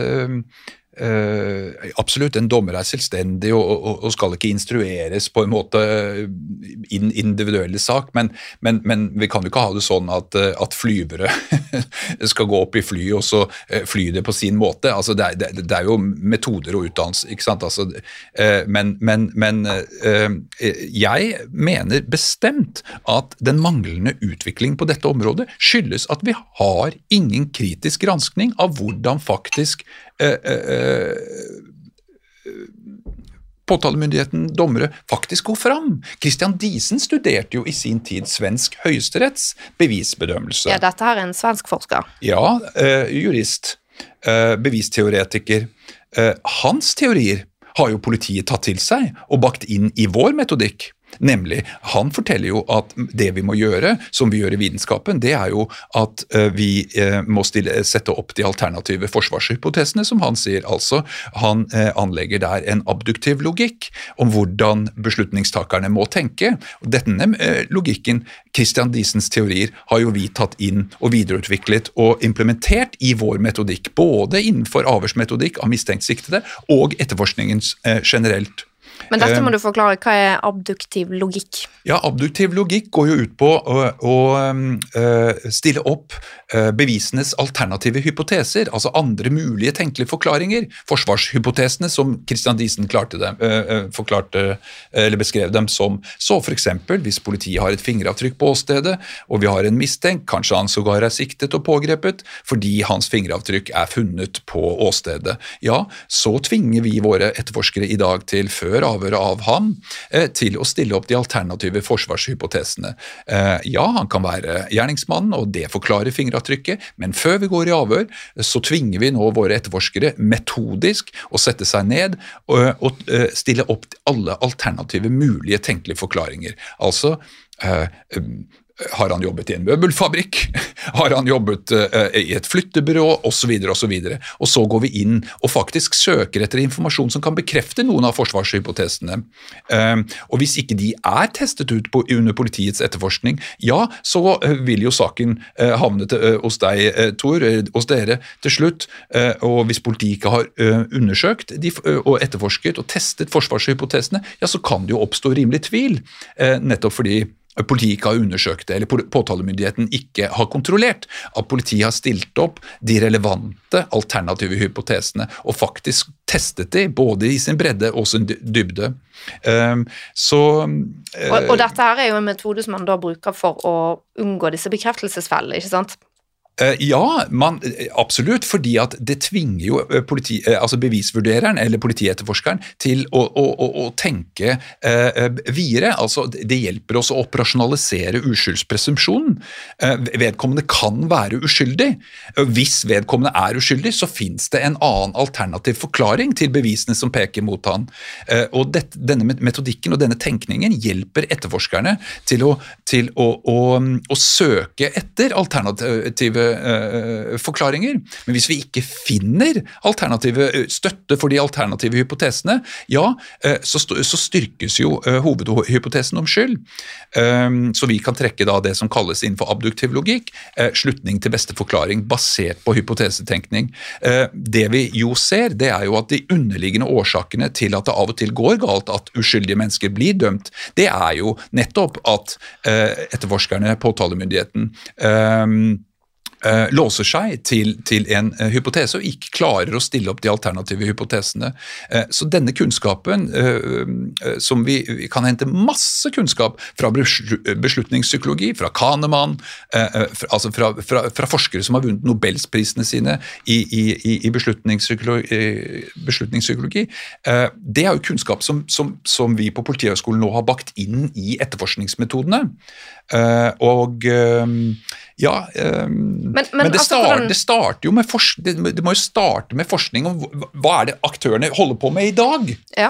Uh, Uh, absolutt, en dommer er selvstendig og, og, og, skal ikke instrueres på en måte i den individuelle sak, men, men, men, vi kan jo ikke ha det sånn at, eh, at flyvere skal gå opp i fly og så uh, fly det på sin måte. Altså, det, er, det, det, er, jo metoder og utdannelse, ikke sant. Altså, uh, men, men jeg mener bestemt at den manglende utvikling på dette området skyldes at vi har ingen kritisk granskning av hvordan faktisk Eh, eh, påtalemyndigheten, dommere, faktisk går fram. Christian Diesen studerte jo i sin tid svensk høyesteretts bevisbedømmelse. Ja, dette her er en svensk forsker. Ja, eh, jurist. Eh, bevisteoretiker. Eh, hans teorier har jo politiet tatt til seg og bakt inn i vår metodikk. Nemlig, Han forteller jo at det vi må gjøre, som vi gjør i vitenskapen, det er jo at eh, vi eh, må stille, sette opp de alternative forsvarshypotesene, som han sier. Altså, han eh, anlegger der en abduktiv logikk om hvordan beslutningstakerne må tenke. Denne logikken, Christian Diesens teorier, har jo vi tatt inn og videreutviklet og implementert i vår metodikk. Både innenfor avhørsmetodikk av mistenkt siktede og etterforskningens generelt. Men dette må du forklare. Hva er abduktiv logikk? Ja, Abduktiv logikk går jo ut på å, å uh, stille opp uh, bevisenes alternative hypoteser, altså andre mulige tenkelige forklaringer. Forsvarshypotesene, som Christian Diesen klarte dem, forklarte, eller beskrev dem som. Så f.eks. hvis politiet har et fingeravtrykk på åstedet, og vi har en mistenkt, kanskje han sågar er siktet og pågrepet, fordi hans fingeravtrykk er funnet på åstedet, ja, så tvinger vi våre etterforskere i dag til, før avhøret av ham, til å stille opp de alternative forsvarshypotesene. Eh, ja, han kan være gjerningsmannen, og det forklarer fingeravtrykket, men før vi går i avhør, så tvinger vi nå våre etterforskere metodisk å sette seg ned og, eh, stille opp alle alternative mulige tenkelige forklaringer. Altså eh, har han jobbet i en møbelfabrikk? Har han jobbet uh, i et flyttebyrå? Osv. videre Og så og så går vi inn og faktisk søker etter informasjon som kan bekrefte noen av forsvarshypotesene. Uh, og hvis ikke de er testet ut under politiets etterforskning, ja, så uh, vil jo saken havne til, hos deg, Tor, hos dere, til slutt. og hvis politiet ikke har undersøkt de, og etterforsket og testet forsvarshypotesene, ja, så kan det jo oppstå rimelig tvil, nettopp fordi politiet ikke har undersøkt det, eller påtalemyndigheten ikke har kontrollert at politiet har stilt opp de relevante alternative hypotesene og faktisk testet de, både i sin bredde og sin dybde. Um, så og, og, dette her er jo en metode som man da bruker for å unngå disse bekreftelsesfellene, ikke sant? Eh, ja, man, eh, absolutt. Fordi at det tvinger jo eh, politi, altså bevisvurdereren eller politietterforskeren til å, å, å, tenke eh, videre. Altså, det hjelper oss å operasjonalisere uskyldspresumpsjonen. Eh, vedkommende kan være uskyldig. Hvis vedkommende er uskyldig, så fins det en annen alternativ forklaring til bevisene som peker mot han. Eh, og det, Denne metodikken og denne tenkningen hjelper etterforskerne til å, til å søke etter alternative uh, forklaringer. Men hvis vi ikke finner alternative eh, støtte for de alternative hypotesene, ja, uh, så, styrkes jo hovedhypotesen om skyld. Så vi kan trekke da det som kalles innenfor abduktiv logikk slutning til beste forklaring basert på hypotesetenkning. det vi jo ser, det er jo at de underliggende årsakene til at det av og til går galt at uskyldige mennesker blir dømt, det er jo nettopp at etterforskerne, påtalemyndigheten, um, låser seg til, til en uh, hypotese og ikke klarer å stille opp de alternative hypotesene. Uh, så denne kunnskapen, som vi, vi, kan hente masse kunnskap fra beslutningspsykologi, fra Kahneman, altså fra, fra, fra, forskere som har vunnet nobelsprisene sine i, i, i beslutningspsykologi, beslutningspsykologi. det er jo kunnskap som, som, som vi på Politihøgskolen nå har bakt inn i etterforskningsmetodene. Og ja, um, men, men, men det, altså, start, det, starter jo med det, det, må jo starte med forskning om hva er det aktørene holder på med i dag. Ja.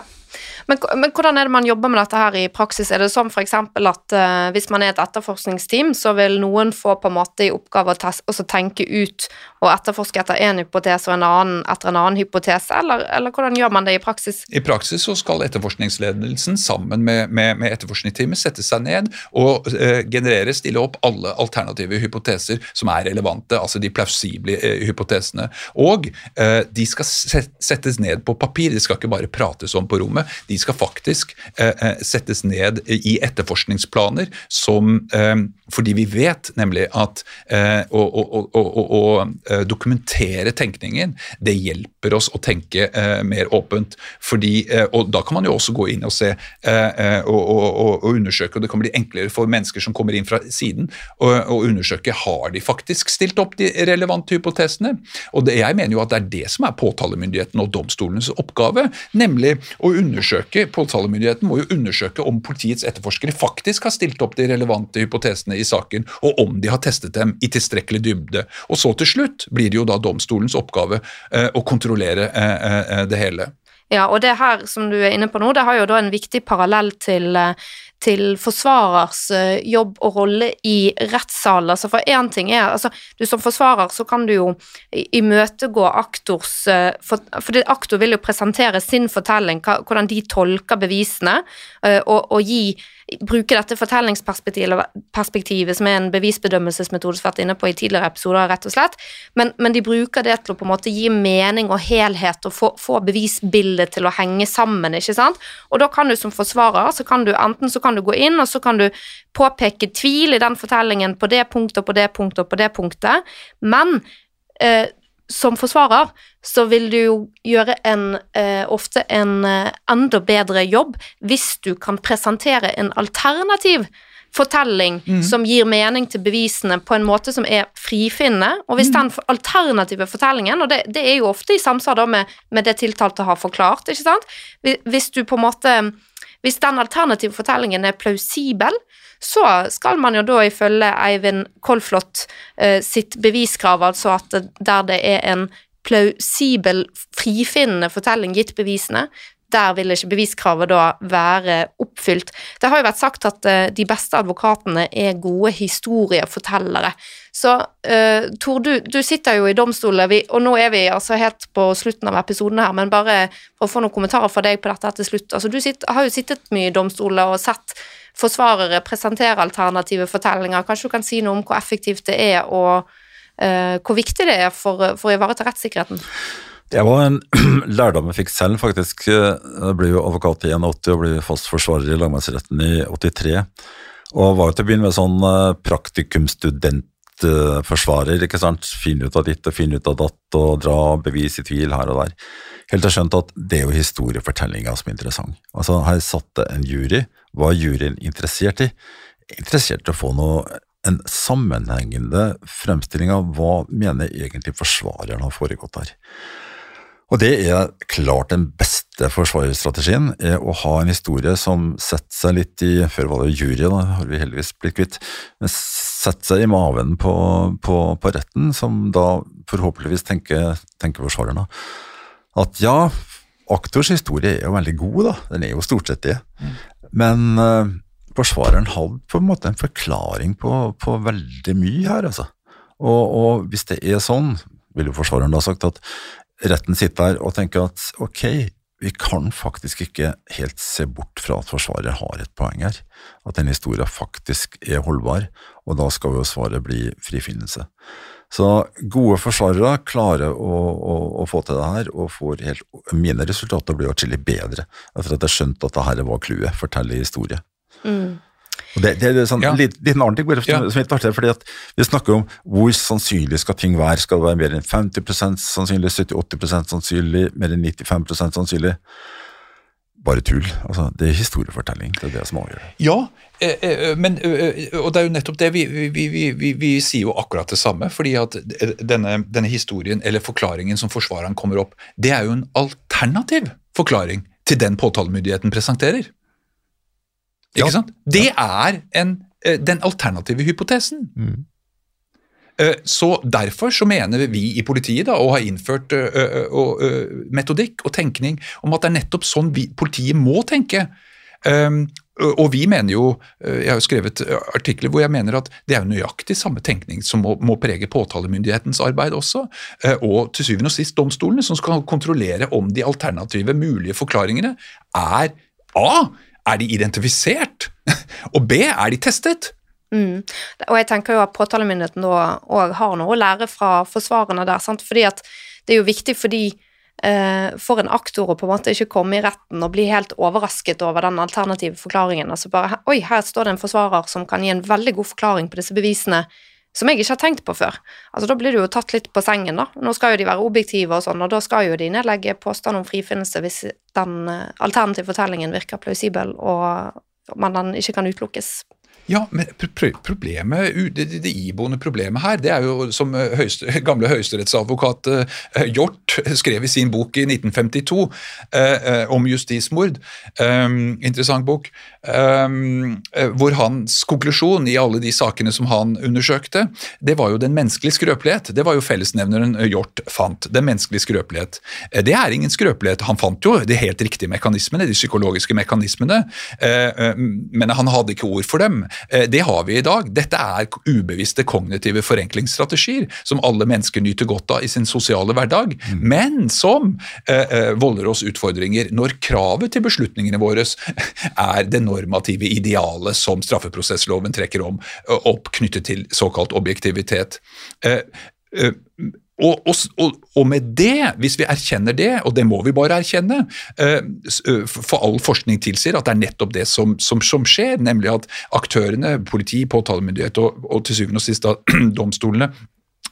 Men, men, hvordan er det man jobber med dette her i praksis? Er det sånn f.eks. at uh, hvis man er et etterforskningsteam, så vil noen få på en måte i oppgave å tenke ut og etterforske etter én hypotese og en annen etter en annen hypotese, eller, eller, hvordan gjør man det i praksis? I praksis så skal etterforskningsledelsen sammen med, med, med etterforskningsteamet sette seg ned og uh, generere, stille opp alle alternative hypoteser som er relevante, altså de plausible uh, hypotesene. Og de skal settes ned på papir, de skal ikke bare prates om på rommet de skal faktisk eh, eh, settes ned i etterforskningsplaner som eh, Fordi vi vet nemlig at å, å, å, å dokumentere tenkningen, det hjelper oss å tenke mer åpent. Fordi, og Da kan man jo også gå inn og se og, og, og, undersøke, og det kan bli enklere for mennesker som kommer inn fra siden, å undersøke har de faktisk stilt opp de relevante hypotesene. Og det, Jeg mener jo at det er det som er påtalemyndigheten og domstolenes oppgave, nemlig å undersøke undersøke, Påtalemyndigheten må jo undersøke om politiets etterforskere faktisk har stilt opp de relevante hypotesene i saken, og om de har testet dem i tilstrekkelig dybde. Og så til slutt blir det jo da domstolens oppgave eh, å kontrollere eh, eh, det hele. Ja, og det her som du er inne på nå, det har jo da en viktig parallell til, til forsvarers jobb og rolle i rettssalen. Altså for én ting er altså du Som forsvarer så kan du jo imøtegå aktors For, for aktor vil jo presentere sin fortelling, hvordan de tolker bevisene, og, og gi bruke dette fortellingsperspektivet, som er en bevisbedømmelsesmetode som har vært inne på i tidligere episoder, rett og slett, men, men, de bruker det til å på en måte gi mening og helhet og få, få bevisbildet til å henge sammen, ikke sant. Og da kan du som forsvarer, så kan du enten så kan du gå inn, og så kan du påpeke tvil i den fortellingen på det punktet og på det punktet og på det punktet, men eh, som forsvarer så vil du jo gjøre en, eh, ofte en eh, enda bedre jobb hvis du kan presentere en alternativ fortelling mm. som gir mening til bevisene på en måte som er frifinnende. Og hvis mm. den alternative fortellingen, og det, det, er jo ofte i samsvar med, med det tiltalte har forklart, ikke sant Hvis du på en måte Hvis den alternative fortellingen er plausibel, så skal man jo da ifølge Eivind Kolflot eh, sitt beviskrav, altså at der det er en plausibel, frifinnende fortelling gitt bevisene, der vil ikke beviskravet da være oppfylt. Det har jo vært sagt at uh, de beste advokatene er gode historiefortellere. Så uh, Tor, du, du, sitter jo i domstolen, og nå er vi altså helt på slutten av episoden her, men bare for å få noen kommentarer fra deg på dette til slutt. Altså, du sitter, har jo sittet mye i domstoler og sett forsvarere presentere alternative fortellinger. Kanskje du kan si noe om hvor effektivt det er, og uh, hvor viktig det er for, for å ivareta rettssikkerheten? Det var en lærdom jeg fikk selv, faktisk. Jeg ble jo advokat i 81 og ble fast forsvarer i lagmannsretten i 83. Og var jo til å begynne med sånn eh, praktikumstudentforsvarer. ikke sant? Finne ut av ditt og finne ut av datt og dra bevis i tvil her og der. Helt til jeg skjønte at det er jo historiefortellinga som er interessant. Altså Her satt det en jury. Hva er juryen interessert i? Interessert i å få noe en sammenhengende fremstilling av hva mener egentlig forsvareren har foregått her. Og det er klart den beste forsvarerstrategien, er å ha en historie som setter seg litt i Før var det jury, da har vi heldigvis blitt kvitt. Men setter seg i maven på, på, på retten, som da forhåpentligvis tenker, tenker forsvareren. At ja, aktors historie er jo veldig god, da. Den er jo stort sett det. Mm. Men uh, forsvareren hadde på en måte en forklaring på, på veldig mye her, altså. Og, og, hvis det er sånn, ville forsvareren da sagt at retten sitter der og tenker at ok, vi kan faktisk ikke helt se bort fra at Forsvaret har et poeng her, at den historien faktisk er holdbar, og da skal jo svaret bli frifinnelse. Så gode forsvarere klarer å, å, å, få til det her, og får helt, mine resultater blir atskillig bedre etter at jeg skjønte at det her var clouet, fortelle historie. Mm. Og det, det, er sånn, ja. litt, litt annen ting bare, som, ja. som artig, fordi at Vi snakker om hvor sannsynlig skal ting være. Skal det være mer enn 50% sannsynlig, 70-80% sannsynlig, mer enn 95% sannsynlig? Bare tull. Altså, det er historiefortelling. Det er det som avgjør. Ja, eh, eh, men, og det er jo nettopp det. Vi, vi, vi, vi, sier jo akkurat det samme. fordi at denne, denne historien, eller forklaringen som forsvareren kommer opp, det er jo en alternativ forklaring til den påtalemyndigheten presenterer. Ikke ja. sant? Det er en, eh, den alternative hypotesen. Mm. Eh, så Derfor så mener vi i politiet da, og har innført ø, ø, ø, metodikk og tenkning om at det er nettopp sånn vi, politiet må tenke. Um, og vi mener jo, Jeg har jo skrevet artikler hvor jeg mener at det er jo nøyaktig samme tenkning som må, må prege påtalemyndighetens arbeid også, og til syvende og sist domstolene, som skal kontrollere om de alternative mulige forklaringene er A er de identifisert? Og B, er de testet? Mm. Og jeg tenker jo at påtalemyndigheten òg har noe å lære fra forsvarerne der. Sant? Fordi at det er jo viktig fordi eh, for en aktor å på en måte ikke komme i retten og bli helt overrasket over den alternative forklaringen. Altså bare Oi, her står det en forsvarer som kan gi en veldig god forklaring på disse bevisene som jeg ikke har tenkt på før. Altså, Da blir du jo tatt litt på sengen, da. Nå skal jo de være objektive og sånn, og da skal jo de nedlegge påstand om frifinnelse hvis den uh, alternative fortellingen virker plausibel og man den ikke kan utelukkes. Ja, men problemet, det, det, iboende problemet her, det er jo som eh, høyeste, gamle høyesterettsadvokat uh, Hjort skrev i sin bok i 1952 uh, uh, om justismord. eh, interessant bok. eh, hvor hans konklusjon i alle de sakene som han undersøkte, det var jo den menneskelige skrøpelighet. Det var jo fellesnevneren Hjort fant. Den menneskelige skrøpelighet. Det er ingen skrøpelighet. Han fant jo de helt riktige mekanismene, de psykologiske mekanismene, men han hadde ikke ord for dem. Eh, det har vi i dag. Dette er ubevisste kognitive forenklingsstrategier som alle mennesker nyter godt av i sin sosiale hverdag, mm. men som eh, eh volder oss utfordringer når kravet til beslutningene våre er det normative idealet som straffeprosessloven trekker om, eh, opp knyttet til såkalt objektivitet. Eh, eh, og, og, og, med det, hvis vi erkjenner det, og det må vi bare erkjenne, eh, for all forskning tilsier at det er nettopp det som, som, som skjer, nemlig at aktørene, politi, påtalemyndighet og, og til syvende og sist domstolene,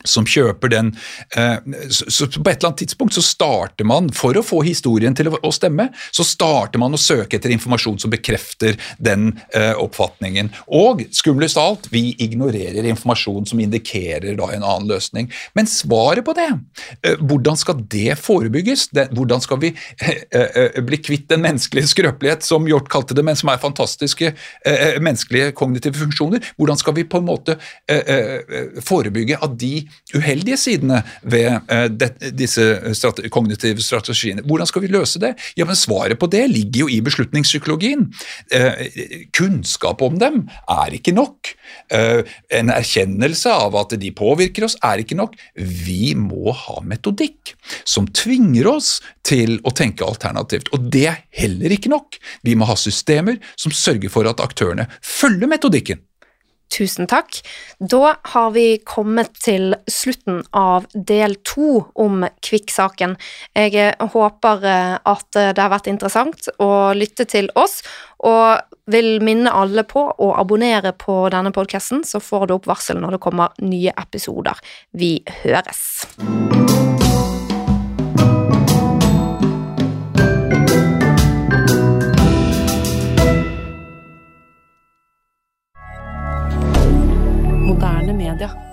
som kjøper den eh, så På et eller annet tidspunkt så starter man, for å få historien til å stemme, så starter man å søke etter informasjon som bekrefter den eh, oppfatningen. Og skumlest av alt, vi ignorerer informasjon som indikerer da en annen løsning. Men svaret på det, eh, hvordan skal det forebygges? Hvordan skal vi bli kvitt den menneskelige skrøpelighet, som Hjort kalte det, men som er fantastiske menneskelige kognitive funksjoner? Hvordan skal vi på en måte forebygge at de uheldige sidene ved uh, det, disse strate kognitive strategiene. Hvordan skal vi løse det? Ja, men Svaret på det ligger jo i beslutningspsykologien. Uh, kunnskap om dem er ikke nok. Uh, en erkjennelse av at de påvirker oss, er ikke nok. Vi må ha metodikk som tvinger oss til å tenke alternativt. Og det er heller ikke nok. Vi må ha systemer som sørger for at aktørene følger metodikken. Tusen takk. Da har vi kommet til slutten av del to om Kvikk-saken. Jeg håper eh, at det har vært interessant å lytte til oss, og vil minne alle på å abonnere på denne podkasten, så får du opp varsel når det kommer nye episoder. Vi høres. rien.